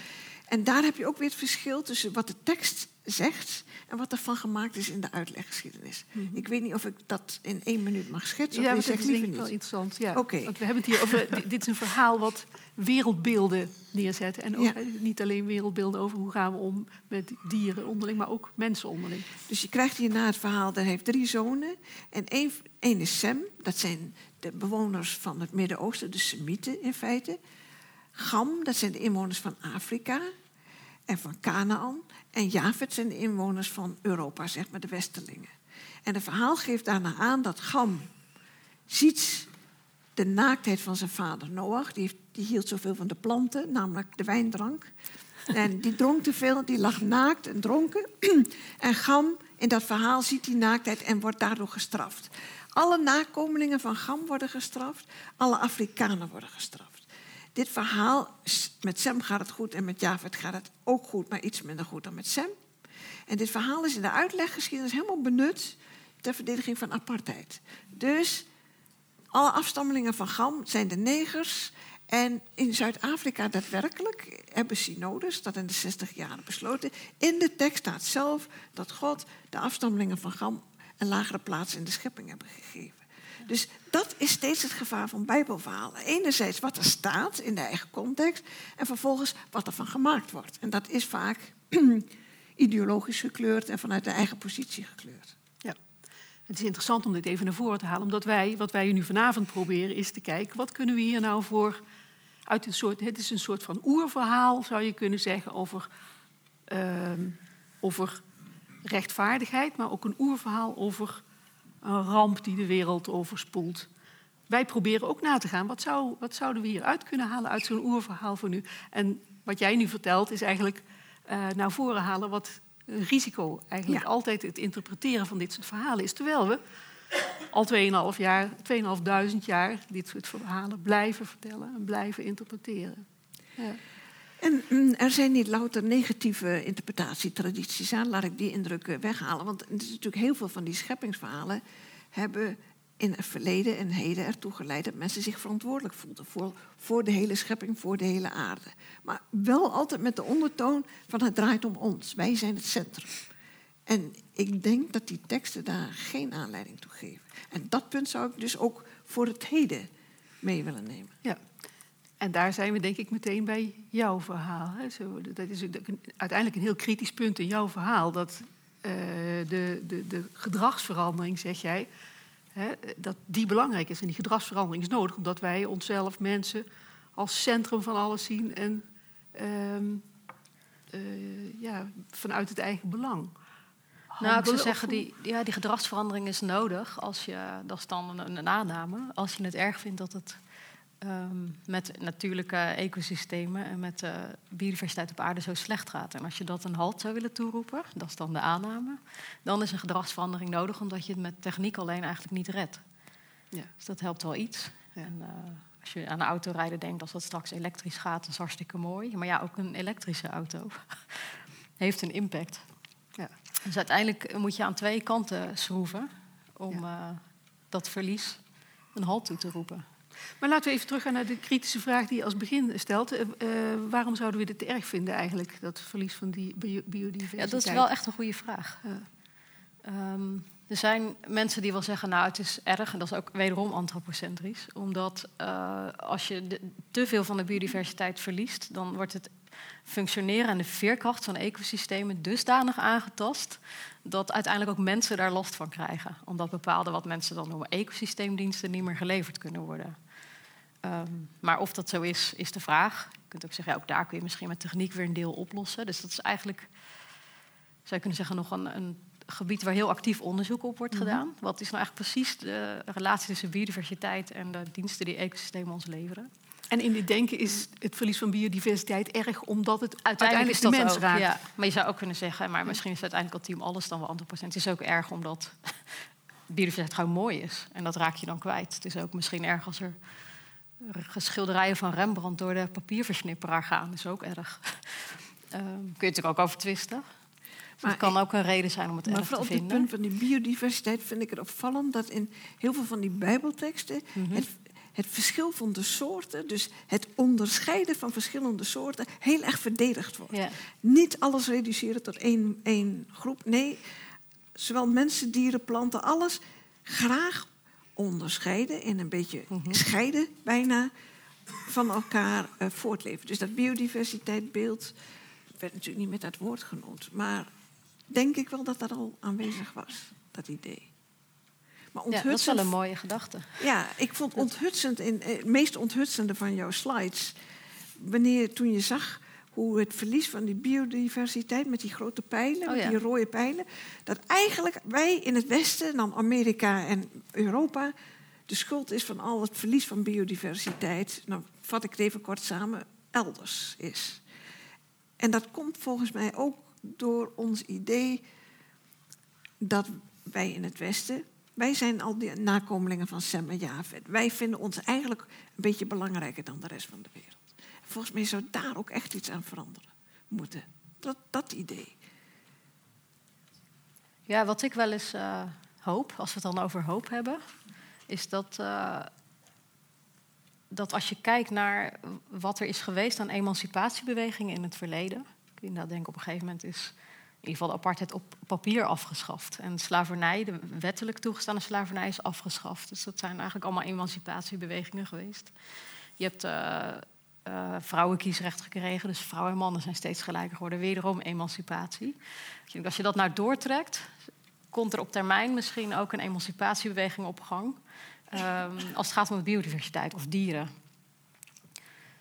En daar heb je ook weer het verschil tussen wat de tekst zegt en wat ervan gemaakt is in de uitleggeschiedenis. Ik weet niet of ik dat in één minuut mag schetsen. Mhm. Ja, of dat is denk ik wel interessant. Ja. Want we hebben het hier over. [LAUGHS] di- dit is een verhaal wat wereldbeelden neerzet. En ook, Ja. niet alleen wereldbeelden over hoe gaan we om met dieren onderling, maar ook mensen onderling. Dus je krijgt hierna het verhaal, dat heeft drie zonen. En één, één is Sem, dat zijn de bewoners van het Midden-Oosten, de Semieten in feite. Gam, dat zijn de inwoners van Afrika en van Canaan. En Jafet zijn de inwoners van Europa, zeg maar de Westerlingen. En het verhaal geeft daarna aan dat Gam ziet de naaktheid van zijn vader Noach. Die, die hield zoveel van de planten, namelijk de wijndrank. En die dronk te veel, die lag naakt en dronken. [CLEARS THROAT] En Gam, in dat verhaal, ziet die naaktheid en wordt daardoor gestraft. Alle nakomelingen van Gam worden gestraft. Alle Afrikanen worden gestraft. Dit verhaal, met Sem gaat het goed en met Javed gaat het ook goed, maar iets minder goed dan met Sem. En dit verhaal is in de uitleggeschiedenis helemaal benut ter verdediging van apartheid. Dus alle afstammelingen van Gam zijn de negers. En in Zuid-Afrika daadwerkelijk hebben synodes dat in de 60 jaren besloten. In de tekst staat zelf dat God de afstammelingen van Gam een lagere plaats in de schepping hebben gegeven. Dus dat is steeds het gevaar van Bijbelverhalen. Enerzijds wat er staat in de eigen context en vervolgens wat er van gemaakt wordt. En dat is vaak [CLEARS THROAT] ideologisch gekleurd en vanuit de eigen positie gekleurd. Ja. Het is interessant om dit even naar voren te halen, omdat wij, wat wij nu vanavond proberen, is te kijken wat kunnen we hier nou voor uit een soort. Het is een soort van oerverhaal, zou je kunnen zeggen, over, uh, over rechtvaardigheid, maar ook een oerverhaal over een ramp die de wereld overspoelt. Wij proberen ook na te gaan, wat, zou, wat zouden we hieruit kunnen halen uit zo'n oerverhaal voor nu? En wat jij nu vertelt is eigenlijk uh, naar voren halen wat een risico eigenlijk altijd het interpreteren van dit soort verhalen is. Terwijl we al 2,5 jaar, 2.500 jaar dit soort verhalen blijven vertellen en blijven interpreteren. Ja. En mm, er zijn niet louter negatieve interpretatietradities aan, laat ik die indruk eh, weghalen. Want er is natuurlijk heel veel van die scheppingsverhalen hebben in het verleden en heden ertoe geleid dat mensen zich verantwoordelijk voelden voor, voor de hele schepping, voor de hele aarde. Maar wel altijd met de ondertoon van het draait om ons, wij zijn het centrum. En ik denk dat die teksten daar geen aanleiding toe geven. En dat punt zou ik dus ook voor het heden mee willen nemen. Ja. En daar zijn we denk ik meteen bij jouw verhaal. Zo, dat is uiteindelijk een heel kritisch punt in jouw verhaal. Dat uh, de, de, de gedragsverandering, zeg jij, hè, dat die belangrijk is. En die gedragsverandering is nodig omdat wij onszelf, mensen, als centrum van alles zien en uh, uh, ja, vanuit het eigen belang. Nou, ik zou zeggen, die, ja, die gedragsverandering is nodig. Als je, dat is dan een, een aanname. Als je het erg vindt dat het um, met natuurlijke ecosystemen en met de biodiversiteit op aarde zo slecht gaat. En als je dat een halt zou willen toeroepen, dat is dan de aanname, dan is een gedragsverandering nodig, omdat je het met techniek alleen eigenlijk niet redt. Ja. Dus dat helpt wel iets. Ja. En, uh, als je aan de autorijden denkt, als dat straks elektrisch gaat, dat is hartstikke mooi. Maar ja, ook een elektrische auto [LAUGHS] heeft een impact. Ja. Dus uiteindelijk moet je aan twee kanten schroeven om uh, dat verlies een halt toe te roepen. Maar laten we even teruggaan naar de kritische vraag die je als begin stelt. Uh, waarom zouden we dit te erg vinden eigenlijk, dat verlies van die biodiversiteit? Ja, dat is wel echt een goede vraag. Ja. Um, er zijn mensen die wel zeggen, nou het is erg, en dat is ook wederom antropocentrisch. Omdat uh, als je de, te veel van de biodiversiteit verliest, dan wordt het functioneren en de veerkracht van ecosystemen dusdanig aangetast dat uiteindelijk ook mensen daar last van krijgen. Omdat bepaalde wat mensen dan noemen ecosysteemdiensten niet meer geleverd kunnen worden. Um, maar of dat zo is, is de vraag. Je kunt ook zeggen, ja, ook daar kun je misschien met techniek weer een deel oplossen. Dus dat is eigenlijk, zou je kunnen zeggen, nog een, een gebied waar heel actief onderzoek op wordt mm -hmm. gedaan. Wat is nou eigenlijk precies de relatie tussen biodiversiteit en de diensten die ecosystemen ons leveren? En in dit denken is het verlies van biodiversiteit erg omdat het uiteindelijk, uiteindelijk de mens ook, raakt. Ja, maar je zou ook kunnen zeggen, maar misschien is het uiteindelijk al team alles dan wel andere procent. Het is ook erg omdat [LAUGHS] biodiversiteit gewoon mooi is. En dat raak je dan kwijt. Het is ook misschien erg als er schilderijen van Rembrandt door de papierversnipperaar gaan. Dat is ook erg. Um, [LAUGHS] kun je natuurlijk ook over twisten. Maar het kan ook een reden zijn om het erg te vinden. Maar op het punt van die biodiversiteit vind ik het opvallend... dat in heel veel van die bijbelteksten... Mm -hmm. het, het, verschil van de soorten, dus het onderscheiden van verschillende soorten... heel erg verdedigd wordt. Niet alles reduceren tot één, één groep. Nee, zowel mensen, dieren, planten, alles graag onderscheiden en een beetje mm -hmm. scheiden bijna van elkaar uh, voortleven. Dus dat biodiversiteitbeeld werd natuurlijk niet met dat woord genoemd, maar denk ik wel dat dat al aanwezig was, dat idee. Maar ja, dat is wel een mooie gedachte. Ja, ik vond onthutsend, in, het meest onthutsende van jouw slides, wanneer toen je zag hoe het verlies van die biodiversiteit met die grote pijlen, oh, ja. die rode pijlen, dat eigenlijk wij in het Westen, dan Amerika en Europa, de schuld is van al het verlies van biodiversiteit, nou vat ik het even kort samen, elders is. En dat komt volgens mij ook door ons idee dat wij in het Westen, wij zijn al die nakomelingen van Sem en Javed. Wij vinden ons eigenlijk een beetje belangrijker dan de rest van de wereld. Volgens mij zou daar ook echt iets aan veranderen moeten. Dat, dat idee. Ja, wat ik wel eens uh, hoop, als we het dan over hoop hebben, is dat, uh, dat als je kijkt naar wat er is geweest aan emancipatiebewegingen in het verleden. Ik inderdaad denk op een gegeven moment is in ieder geval apartheid op papier afgeschaft. En slavernij, de wettelijk toegestane slavernij, is afgeschaft. Dus dat zijn eigenlijk allemaal emancipatiebewegingen geweest. Je hebt uh, uh, vrouwenkiesrecht gekregen, dus vrouwen en mannen zijn steeds gelijker geworden. Wederom emancipatie. Als je dat nou doortrekt, komt er op termijn misschien ook een emancipatiebeweging op gang. Um, als het gaat om biodiversiteit of dieren.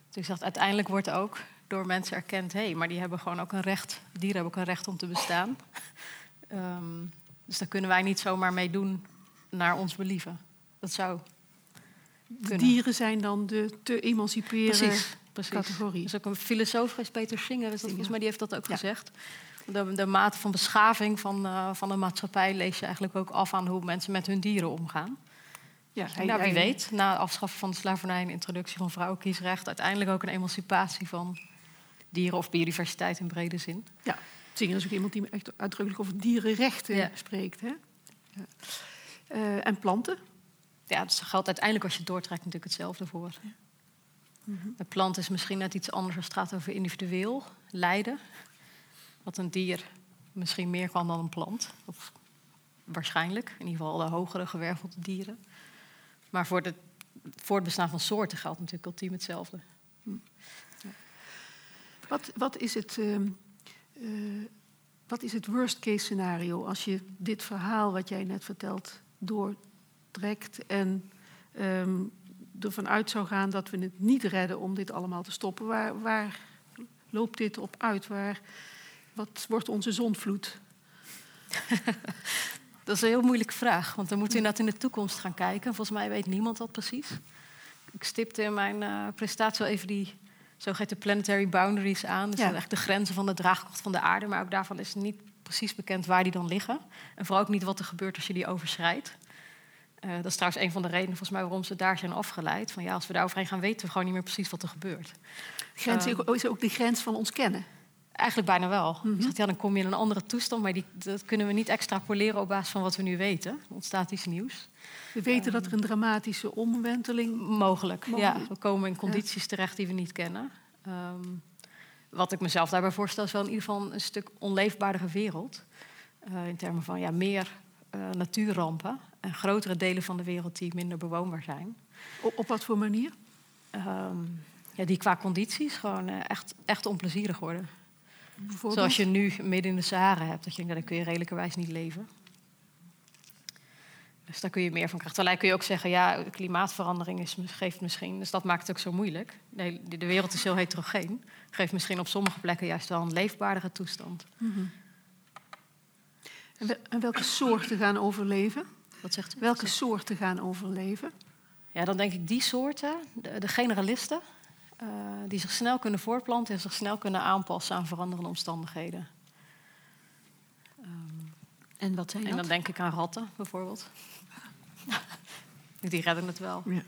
Dus dacht, uiteindelijk wordt ook door mensen erkend, hé, hey, maar die hebben gewoon ook een recht, dieren hebben ook een recht om te bestaan. Um, dus daar kunnen wij niet zomaar mee doen naar ons believen. Dat zou. Dieren zijn dan de te emanciperen precies, precies. categorie. Dus ook een filosoof geweest, Peter Singer, is dat volgens mij, die heeft dat ook ja. gezegd. De, de, mate van beschaving van, uh, van de maatschappij lees je eigenlijk ook af aan hoe mensen met hun dieren omgaan. Ja, hij, nou, wie hij, weet, na het afschaffen van de slavernij en introductie van vrouwenkiesrecht, uiteindelijk ook een emancipatie van dieren of biodiversiteit in brede zin. Ja, Singer is ook iemand die echt uitdrukkelijk over dierenrechten ja. spreekt. Hè? Ja. Uh, en planten? Ja, dus dat geldt uiteindelijk als je doortrekt natuurlijk hetzelfde voor. Ja. Mm -hmm. De plant is misschien net iets anders als het gaat over individueel lijden. Wat een dier misschien meer kan dan een plant. Of waarschijnlijk, in ieder geval de hogere gewervelde dieren. Maar voor, de, voor het bestaan van soorten geldt natuurlijk ultiem hetzelfde. Hm. Ja. Wat, wat, is het, uh, uh, wat is het worst case scenario als je dit verhaal wat jij net vertelt en um, ervan uit zou gaan dat we het niet redden om dit allemaal te stoppen? Waar, waar loopt dit op uit? Waar, wat wordt onze zonvloed? [LAUGHS] dat is een heel moeilijke vraag, want dan moeten we inderdaad in de toekomst gaan kijken. Volgens mij weet niemand dat precies. Ik stipte in mijn uh, presentatie wel even die zogeheten planetary boundaries aan. Dus ja. echt de grenzen van de draagkracht van de aarde. Maar ook daarvan is niet precies bekend waar die dan liggen. En vooral ook niet wat er gebeurt als je die overschrijdt. Uh, dat is trouwens een van de redenen volgens mij waarom ze daar zijn afgeleid. Van ja, als we daar overheen gaan, weten we gewoon niet meer precies wat er gebeurt. Grens uh, is ook de grens van ons kennen. Eigenlijk bijna wel. Mm -hmm. ja, dan kom je in een andere toestand, maar die, dat kunnen we niet extrapoleren op basis van wat we nu weten. Er ontstaat iets nieuws. We weten um, dat er een dramatische omwenteling... Mogelijk, mogelijk, ja. We komen in condities ja. terecht die we niet kennen. Um, wat ik mezelf daarbij voorstel is wel in ieder geval een stuk onleefbaardere wereld. Uh, in termen van ja, meer uh, natuurrampen en grotere delen van de wereld die minder bewoonbaar zijn. Op, op wat voor manier? Um, ja, die qua condities gewoon uh, echt, echt onplezierig worden. Zoals je nu midden in de Sahara hebt. Dat je denkt, kun je redelijkerwijs niet leven. Dus daar kun je meer van krijgen. Terwijl kun je ook zeggen, ja, klimaatverandering is, geeft misschien... Dus dat maakt het ook zo moeilijk. De, de wereld is heel heterogeen. Geeft misschien op sommige plekken juist wel een leefbaardere toestand. Mm -hmm. En, we, en, welke soorten gaan overleven? Wat zegt u? Welke soorten gaan overleven? Ja, dan denk ik die soorten, de, de generalisten... Uh, die zich snel kunnen voortplanten en zich snel kunnen aanpassen aan veranderende omstandigheden. Um, en wat zijn dat? En dan denk ik aan ratten bijvoorbeeld. [LAUGHS] die redden het wel. Ja.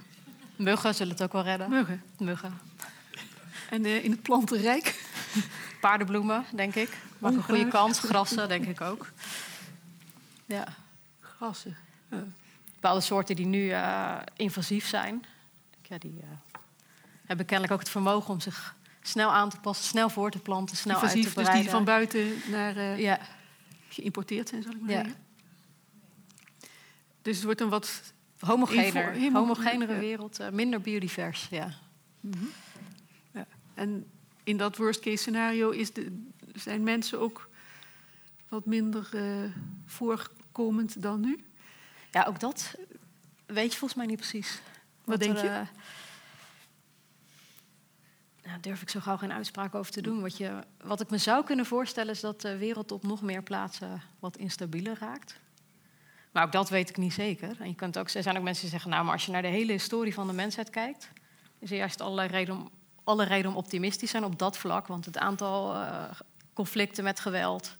Muggen zullen het ook wel redden. Muggen? Muggen. En uh, in het plantenrijk? Paardenbloemen, denk ik. Maar een goede kans. Grassen, denk ik ook. Ja. Grassen. Bepaalde soorten die nu uh, invasief zijn. Ja, die hebben kennelijk ook het vermogen om zich snel aan te passen, snel voor te planten, snel Invasief, uit te breiden. Dus die van buiten naar uh, ja. geïmporteerd zijn, zal ik maar ja. zeggen. Dus het wordt een wat homogener, homogenere wereld, minder biodivers. Ja. Mm -hmm. ja. En in dat worst case scenario is de, zijn mensen ook wat minder uh, voorkomend dan nu? Ja, ook dat weet je volgens mij niet precies. Wat, wat denk er, je? Nou, durf ik zo gauw geen uitspraak over te doen. Wat, je, wat ik me zou kunnen voorstellen is dat de wereld op nog meer plaatsen wat instabieler raakt. Maar ook dat weet ik niet zeker. En je kunt ook, er zijn ook mensen die zeggen, nou, maar als je naar de hele historie van de mensheid kijkt, is er juist allerlei reden om, alle reden om optimistisch te zijn op dat vlak. Want het aantal uh, conflicten met geweld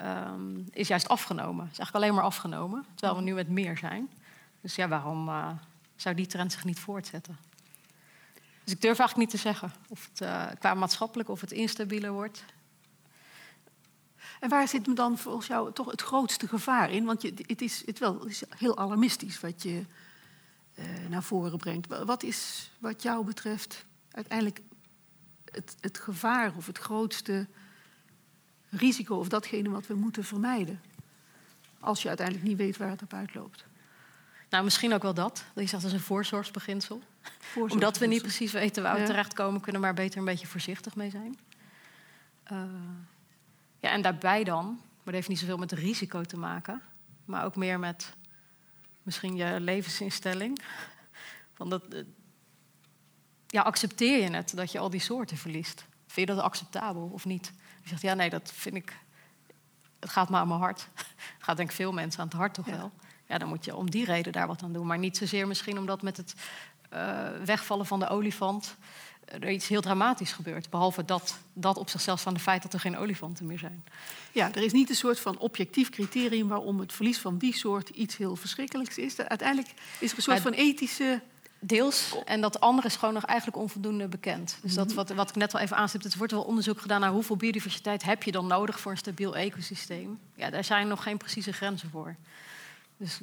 um, is juist afgenomen. Het is eigenlijk alleen maar afgenomen, terwijl we nu met meer zijn. Dus ja, waarom uh, zou die trend zich niet voortzetten? Dus ik durf eigenlijk niet te zeggen of het uh, qua maatschappelijk of het instabieler wordt. En waar zit dan volgens jou toch het grootste gevaar in? Want je, het, is, het, wel, is heel alarmistisch wat je uh, naar voren brengt. Wat is wat jou betreft uiteindelijk het, het gevaar of het grootste risico of datgene wat we moeten vermijden? Als je uiteindelijk niet weet waar het op uitloopt. Nou, misschien ook wel dat. Je zegt als een voorzorgsbeginsel. Omdat we niet precies weten waar we ja. terechtkomen, kunnen we maar beter een beetje voorzichtig mee zijn. Uh, ja, en daarbij dan, maar dat heeft niet zoveel met risico te maken, maar ook meer met misschien je levensinstelling. [LAUGHS] Van dat, ja, accepteer je het dat je al die soorten verliest? Vind je dat acceptabel of niet? Je zegt, ja, nee, dat vind ik. Het gaat maar aan mijn hart. Het [LAUGHS] gaat denk ik veel mensen aan het hart toch ja. wel. Ja, dan moet je om die reden daar wat aan doen. Maar niet zozeer misschien omdat met het uh, wegvallen van de olifant er iets heel dramatisch gebeurt. Behalve dat, dat op zichzelf van het feit dat er geen olifanten meer zijn. Ja, er is niet een soort van objectief criterium waarom het verlies van die soort iets heel verschrikkelijks is. Uiteindelijk is er een soort van ethische. Deels. En dat andere is gewoon nog eigenlijk onvoldoende bekend. Dus dat wat, wat ik net al even aanstipte, er wordt wel onderzoek gedaan naar hoeveel biodiversiteit heb je dan nodig voor een stabiel ecosysteem. Ja, daar zijn nog geen precieze grenzen voor. Dus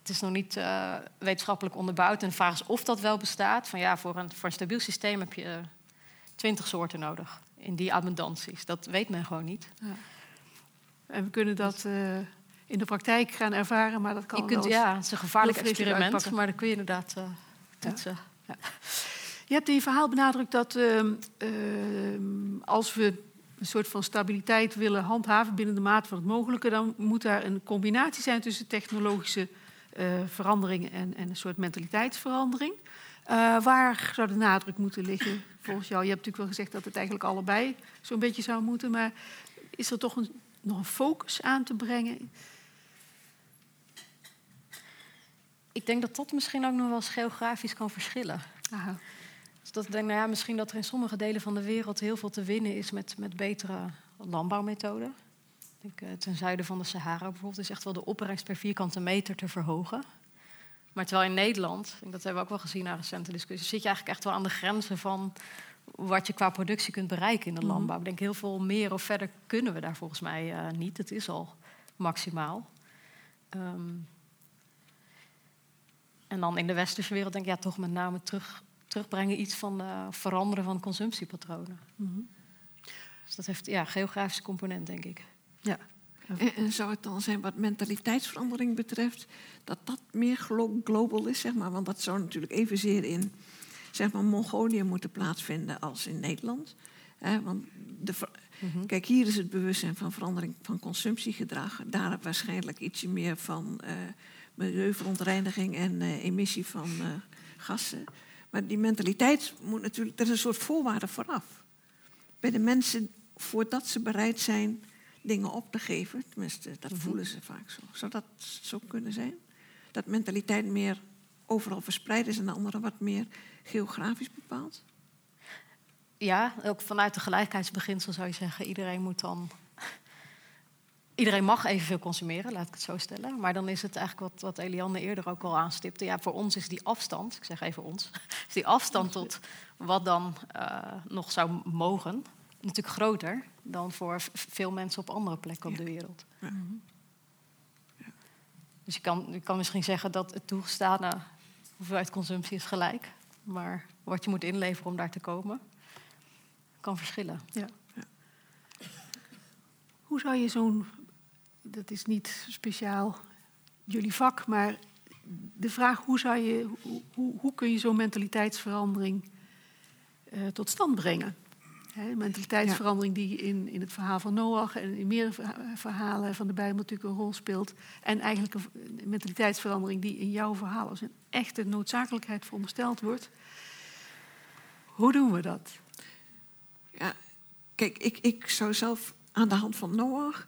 het is nog niet uh, wetenschappelijk onderbouwd. En de vraag is of dat wel bestaat. Van ja, voor een, voor een stabiel systeem heb je twintig soorten nodig. In die abundanties. Dat weet men gewoon niet. Ja. En we kunnen dat uh, in de praktijk gaan ervaren, maar dat kan je kunt, Ja, het is een gevaarlijk experiment, uitpakken. maar dat kun je inderdaad uh, Ja. Ja. Je hebt in je verhaal benadrukt dat uh, als we een soort van stabiliteit willen handhaven binnen de mate van het mogelijke, dan moet daar een combinatie zijn tussen technologische uh, verandering en, en, een soort mentaliteitsverandering. Uh, waar zou de nadruk moeten liggen volgens jou? Je hebt natuurlijk wel gezegd dat het eigenlijk allebei zo'n beetje zou moeten, maar is er toch een, nog een focus aan te brengen? Ik denk dat dat misschien ook nog wel eens geografisch kan verschillen. Aha. Dus dat ik denk, nou ja, misschien dat er in sommige delen van de wereld heel veel te winnen is met, met betere landbouwmethoden. Ik, eh, ten zuiden van de Sahara bijvoorbeeld is echt wel de opbrengst per vierkante meter te verhogen. Maar terwijl in Nederland, dat hebben we ook wel gezien na recente discussies, zit je eigenlijk echt wel aan de grenzen van wat je qua productie kunt bereiken in de mhm. landbouw. Ik denk heel veel meer of verder kunnen we daar volgens mij uh, niet. Het is al maximaal. Um, en dan in de westerse wereld denk ik ja, toch met name terug, terugbrengen iets van uh, veranderen van consumptiepatronen. Mm -hmm. Dus dat heeft ja, geografische component, denk ik. Ja. En, en, zou het dan zijn wat mentaliteitsverandering betreft, dat dat meer glo global is, zeg maar? Want dat zou natuurlijk evenzeer in zeg maar, Mongolië moeten plaatsvinden als in Nederland. Hè? Want de, mm -hmm. Kijk, hier is het bewustzijn van verandering van consumptiegedrag. Daar waarschijnlijk ietsje meer van uh, milieuverontreiniging en uh, emissie van uh, gassen. Maar die mentaliteit moet natuurlijk, er is een soort voorwaarde vooraf. Bij de mensen, voordat ze bereid zijn dingen op te geven. Tenminste, dat mhm. voelen ze vaak zo. Zou dat zo kunnen zijn? Dat mentaliteit meer overal verspreid is en de andere wat meer geografisch bepaald? Ja, ook vanuit de gelijkheidsbeginsel zou je zeggen... iedereen moet dan... Iedereen mag evenveel consumeren, laat ik het zo stellen. Maar dan is het eigenlijk wat, wat Eliane eerder ook al aanstipte. Ja, voor ons is die afstand, ik zeg even ons... [LAUGHS] is die afstand tot wat dan uh, nog zou mogen natuurlijk groter dan voor veel mensen op andere plekken op de wereld. Ja. Ja. Dus je kan, je kan misschien zeggen dat het toegestane hoeveelheid consumptie is gelijk. Maar wat je moet inleveren om daar te komen, kan verschillen. Ja. Hoe zou je zo'n, dat is niet speciaal jullie vak, maar de vraag hoe, zou je, hoe, hoe kun je zo'n mentaliteitsverandering uh, tot stand brengen? He, mentaliteitsverandering die in, in het verhaal van Noach en in meer verhalen van de Bijbel natuurlijk een rol speelt. En eigenlijk een mentaliteitsverandering die in jouw verhaal als een echte noodzakelijkheid verondersteld wordt. Hoe doen we dat? Ja, kijk, ik, ik zou zelf aan de hand van Noach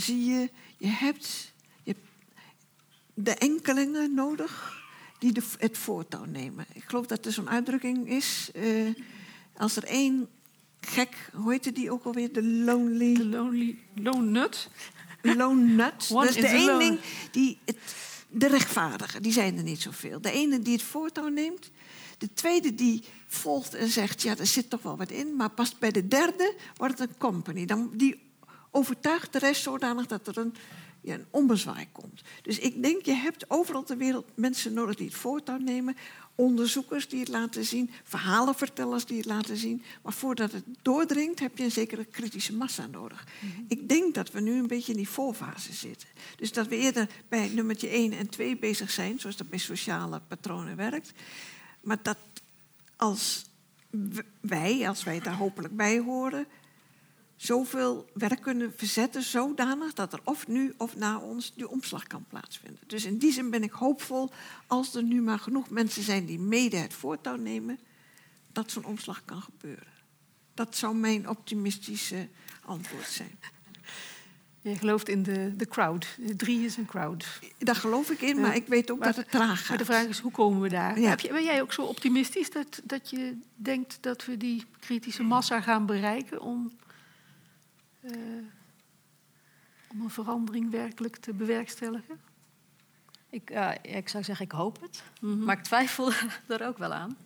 zie je, je hebt, je de enkelingen nodig die de, het voortouw nemen. Ik geloof dat er zo'n uitdrukking is. eh, als er één gek, hoe heette die ook alweer? De lonely... De lonely, lone nut. Lone nut. Dat is de eenling die het, de rechtvaardige, die zijn er niet zoveel. De ene die het voortouw neemt. De tweede die volgt en zegt, ja, er zit toch wel wat in. Maar pas bij de derde wordt het een company. Dan, die overtuigt de rest zodanig dat er een, ja, een komt. Dus ik denk, je hebt overal ter wereld mensen nodig die het voortouw nemen. Onderzoekers die het laten zien, verhalenvertellers die het laten zien. Maar voordat het doordringt, heb je een zekere kritische massa nodig. Ik denk dat we nu een beetje in die voorfase zitten. Dus dat we eerder bij nummertje 1 en 2 bezig zijn, zoals dat bij sociale patronen werkt. Maar dat als wij, als wij daar hopelijk bij horen, zoveel werk kunnen verzetten, zodanig dat er of nu of na ons die omslag kan plaatsvinden. Dus in die zin ben ik hoopvol, als er nu maar genoeg mensen zijn die mede het voortouw nemen, dat zo'n omslag kan gebeuren. Dat zou mijn optimistische antwoord zijn. Je gelooft in de, de crowd. Drie is een crowd. Daar geloof ik in, maar ik weet ook Maar- dat het traag Maar gaat. de vraag is, hoe komen we daar? Ja. Heb je, ben jij ook zo optimistisch dat, dat je denkt dat we die kritische massa gaan bereiken om, eh, om een verandering werkelijk te bewerkstelligen? Ik, eh, ik zou zeggen, ik hoop het. Mhm. Maar ik twijfel [LAUGHS] er ook wel aan.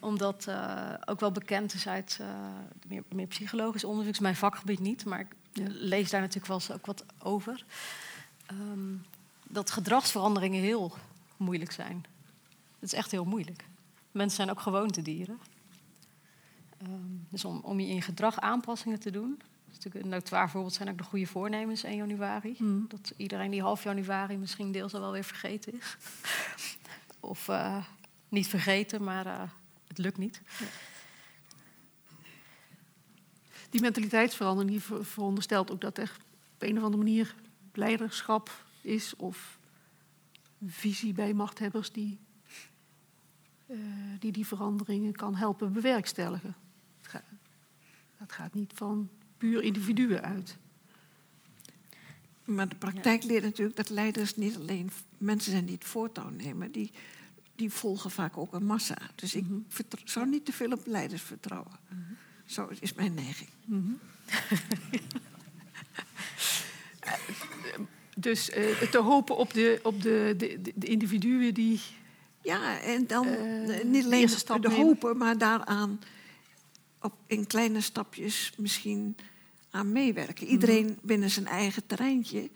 Omdat eh, ook wel bekend is uit meer, meer psychologisch onderzoek. Mijn vakgebied niet, maar ik Ja. lees daar natuurlijk wel eens ook wat over. Ehm, dat gedragsveranderingen heel moeilijk zijn. Het is echt heel moeilijk. Mensen zijn ook gewoontedieren. Ehm, dus om, om je in gedrag aanpassingen te doen... is natuurlijk een notoir voorbeeld zijn ook de goede voornemens 1 januari. Mhm. Dat iedereen die half januari misschien deels al wel weer vergeten is. [LAUGHS] of eh, niet vergeten, maar eh, het lukt niet. Die mentaliteitsverandering die ver- veronderstelt ook dat er op een of andere manier leiderschap is of visie bij machthebbers die eh, die, die veranderingen kan helpen bewerkstelligen. Het gaat, dat gaat niet van puur individuen uit. Maar de praktijk leert natuurlijk dat leiders niet alleen mensen zijn die het voortouw nemen, die, die volgen vaak ook een massa. Dus ik vertrouw- zou niet te veel op leiders vertrouwen. Zo is mijn neiging. Dus eh, te hopen op de, op de, de, de- individuen die. Ja, en dan Eh, eh, niet alleen de, hopen, maar daaraan op, in kleine stapjes misschien aan meewerken. Iedereen binnen zijn eigen terreintje.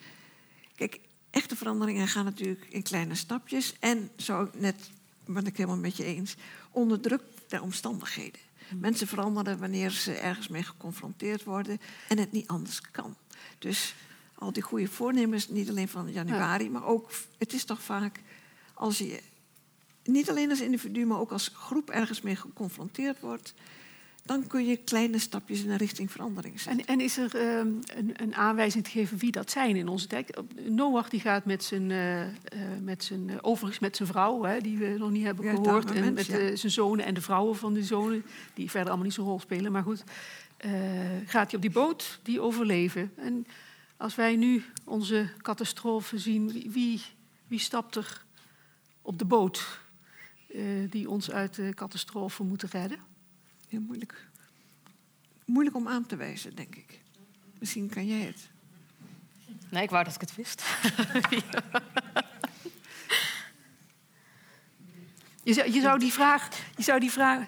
Kijk, echte veranderingen gaan natuurlijk in kleine stapjes. En zo net, ben ik helemaal met je eens, onder druk der omstandigheden. Mensen veranderen wanneer ze ergens mee geconfronteerd worden en het niet anders kan. Dus al die goede voornemens, niet alleen van januari, maar ook, het is toch vaak als je niet alleen als individu, maar ook als groep ergens mee geconfronteerd wordt, dan kun je kleine stapjes in een richting verandering zetten. En, en is er ehm, een, een aanwijzing te geven wie dat zijn in onze tijd? Noach die gaat met zijn, eh, eh, met zijn eh, overigens met zijn vrouw, hè, die we nog niet hebben Ja, gehoord, en met ja. zijn zonen en de vrouwen van die zonen, die verder allemaal niet zo'n rol spelen. Maar goed, gaat hij op die boot, die overleven. En als wij nu onze catastrofe zien, wie, wie, wie stapt er op de boot die ons uit de catastrofe moeten redden? Heel moeilijk. Moeilijk om aan te wijzen, denk ik. Misschien kan jij het. Nee, ik wou dat ik het wist. [LAUGHS] Je zou, je zou die vraag. Je zou die vraag.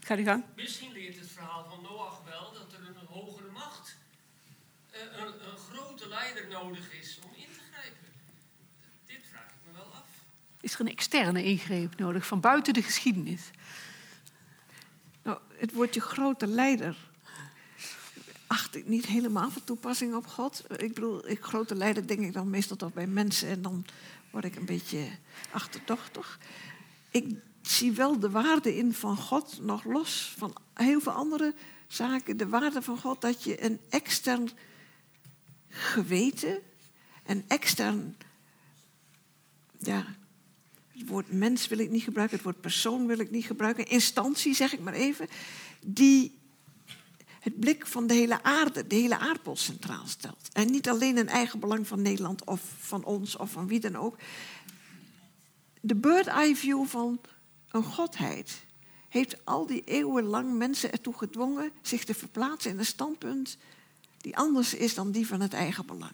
Ga die gang. Misschien leert het verhaal van Noach wel dat er een hogere macht, eh, een, een grote leider nodig is om in te grijpen. Dit vraag ik me wel af. Is er een externe ingreep nodig van buiten de geschiedenis? Het woordje grote leider acht ik niet helemaal van toepassing op God. Ik bedoel, ik, grote leider denk ik dan meestal toch bij mensen en dan word ik een beetje achterdochtig. Ik zie wel de waarde in van God, nog los van heel veel andere zaken. De waarde van God dat je een extern geweten, een extern, ja, het woord mens wil ik niet gebruiken, het woord persoon wil ik niet gebruiken, instantie zeg ik maar even, die het blik van de hele aarde, de hele aardbol centraal stelt. En niet alleen een eigen belang van Nederland of van ons of van wie dan ook. De bird eye view van een godheid heeft al die eeuwen lang mensen ertoe gedwongen zich te verplaatsen in een standpunt die anders is dan die van het eigen belang.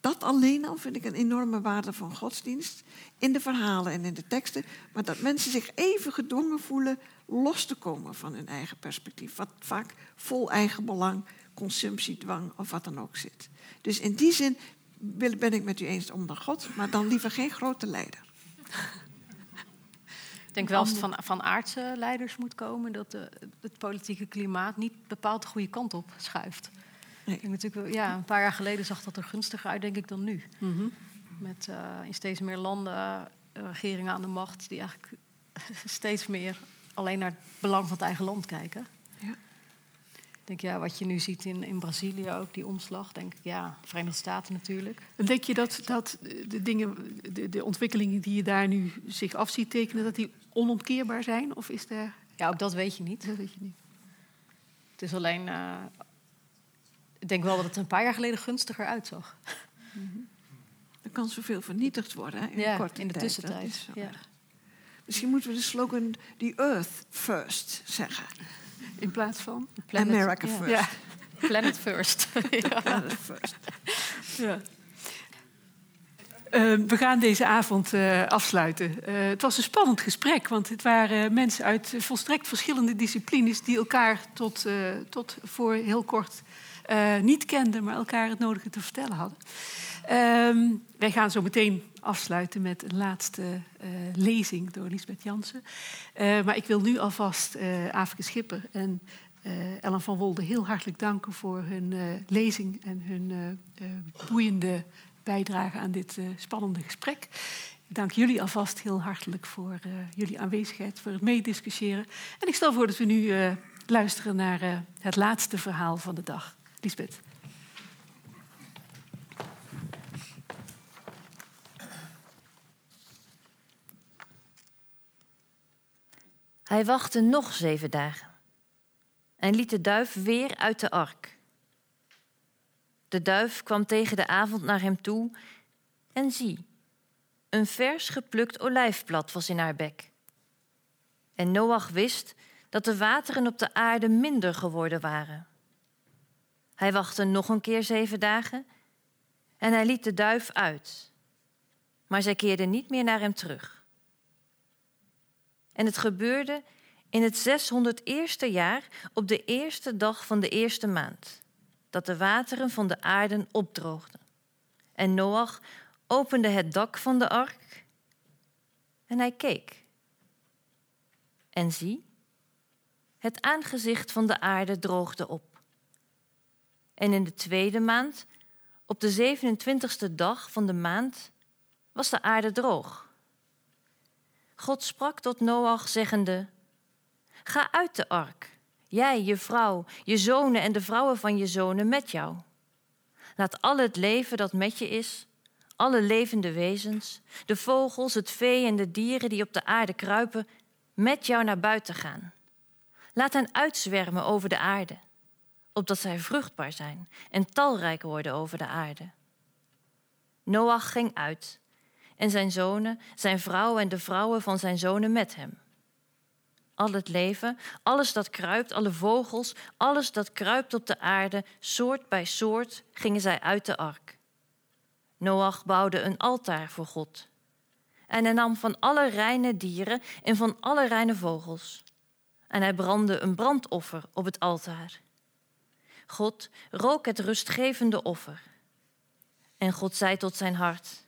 Dat alleen al vind ik een enorme waarde van godsdienst in de verhalen en in de teksten, maar dat mensen zich even gedwongen voelen los te komen van hun eigen perspectief, wat vaak vol eigen belang, consumptiedwang of wat dan ook zit. Dus in die zin ben ik met u eens om de God, maar dan liever geen grote leider. Ik denk wel als het van, van aardse leiders moet komen, dat de, het politieke klimaat niet bepaald de goede kant op schuift. Ik denk natuurlijk, ja, een paar jaar geleden zag dat er gunstiger uit, denk ik, dan nu. Mm Met uh, in steeds meer landen uh, regeringen aan de macht die eigenlijk [LAUGHS] steeds meer alleen naar het belang van het eigen land kijken. Ja. Ik denk, ja, wat je nu ziet in, in Brazilië ook, die omslag, denk ik, ja, de Verenigde Staten natuurlijk. En denk je dat, dat de dingen, de, de ontwikkelingen die je daar nu zich af ziet tekenen, dat die onomkeerbaar zijn? Of is er... Ja, ook dat weet je niet. Dat weet je niet. Het is alleen, uh, ik denk wel dat het een paar jaar geleden gunstiger uitzag. Mm -hmm. Er kan zoveel vernietigd worden hè, in, ja, korte in de tijd. tussentijd. Ja. Misschien moeten we de slogan The Earth First zeggen. In plaats van? Planet, America. First. Ja. Planet First. [LAUGHS] ja. Planet First. Ja. Uh, we gaan deze avond uh, afsluiten. Uh, het was een spannend gesprek, want het waren mensen uit volstrekt verschillende disciplines die elkaar tot, tot voor heel kort niet kenden, maar elkaar het nodige te vertellen hadden. Ehm, wij gaan zo meteen afsluiten met een laatste uh, lezing door Lisbeth Jansen. Uh, maar ik wil nu alvast Afrika Schipper en Ellen van Wolde heel hartelijk danken voor hun lezing en hun boeiende bijdrage aan dit spannende gesprek. Ik dank jullie alvast heel hartelijk voor jullie aanwezigheid, voor het meediscussiëren. En ik stel voor dat we nu luisteren naar het laatste verhaal van de dag. Lisbeth. Hij wachtte nog zeven dagen en liet de duif weer uit de ark. De duif kwam tegen de avond naar hem toe en zie, een vers geplukt olijfblad was in haar bek. En Noach wist dat de wateren op de aarde minder geworden waren. Hij wachtte nog een keer zeven dagen en hij liet de duif uit. Maar zij keerde niet meer naar hem terug. En het gebeurde in het 601ste jaar op de eerste dag van de eerste maand, dat de wateren van de aarde opdroogden. En Noach opende het dak van de ark en hij keek. En zie, het aangezicht van de aarde droogde op. En in de tweede maand, op de 27ste dag van de maand, was de aarde droog. God sprak tot Noach, zeggende: Ga uit de ark, jij, je vrouw, je zonen en de vrouwen van je zonen met jou. Laat al het leven dat met je is, alle levende wezens, de vogels, het vee en de dieren die op de aarde kruipen, met jou naar buiten gaan. Laat hen uitzwermen over de aarde, opdat zij vruchtbaar zijn en talrijk worden over de aarde. Noach ging uit en zijn zonen, zijn vrouw en de vrouwen van zijn zonen met hem. Al het leven, alles dat kruipt, alle vogels, alles dat kruipt op de aarde, soort bij soort, gingen zij uit de ark. Noach bouwde een altaar voor God. En hij nam van alle reine dieren en van alle reine vogels. En hij brandde een brandoffer op het altaar. God rook het rustgevende offer. En God zei tot zijn hart: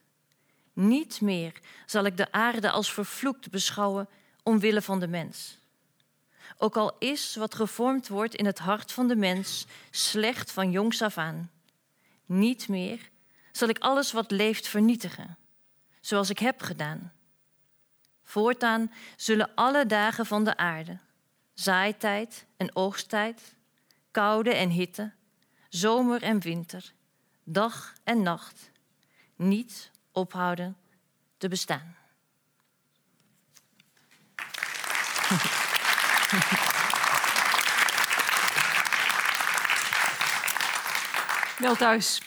niet meer zal ik de aarde als vervloekt beschouwen omwille van de mens. Ook al is wat gevormd wordt in het hart van de mens slecht van jongs af aan. Niet meer zal ik alles wat leeft vernietigen, zoals ik heb gedaan. Voortaan zullen alle dagen van de aarde, zaaitijd en oogsttijd, koude en hitte, zomer en winter, dag en nacht, niet ophouden te bestaan. Wel thuis.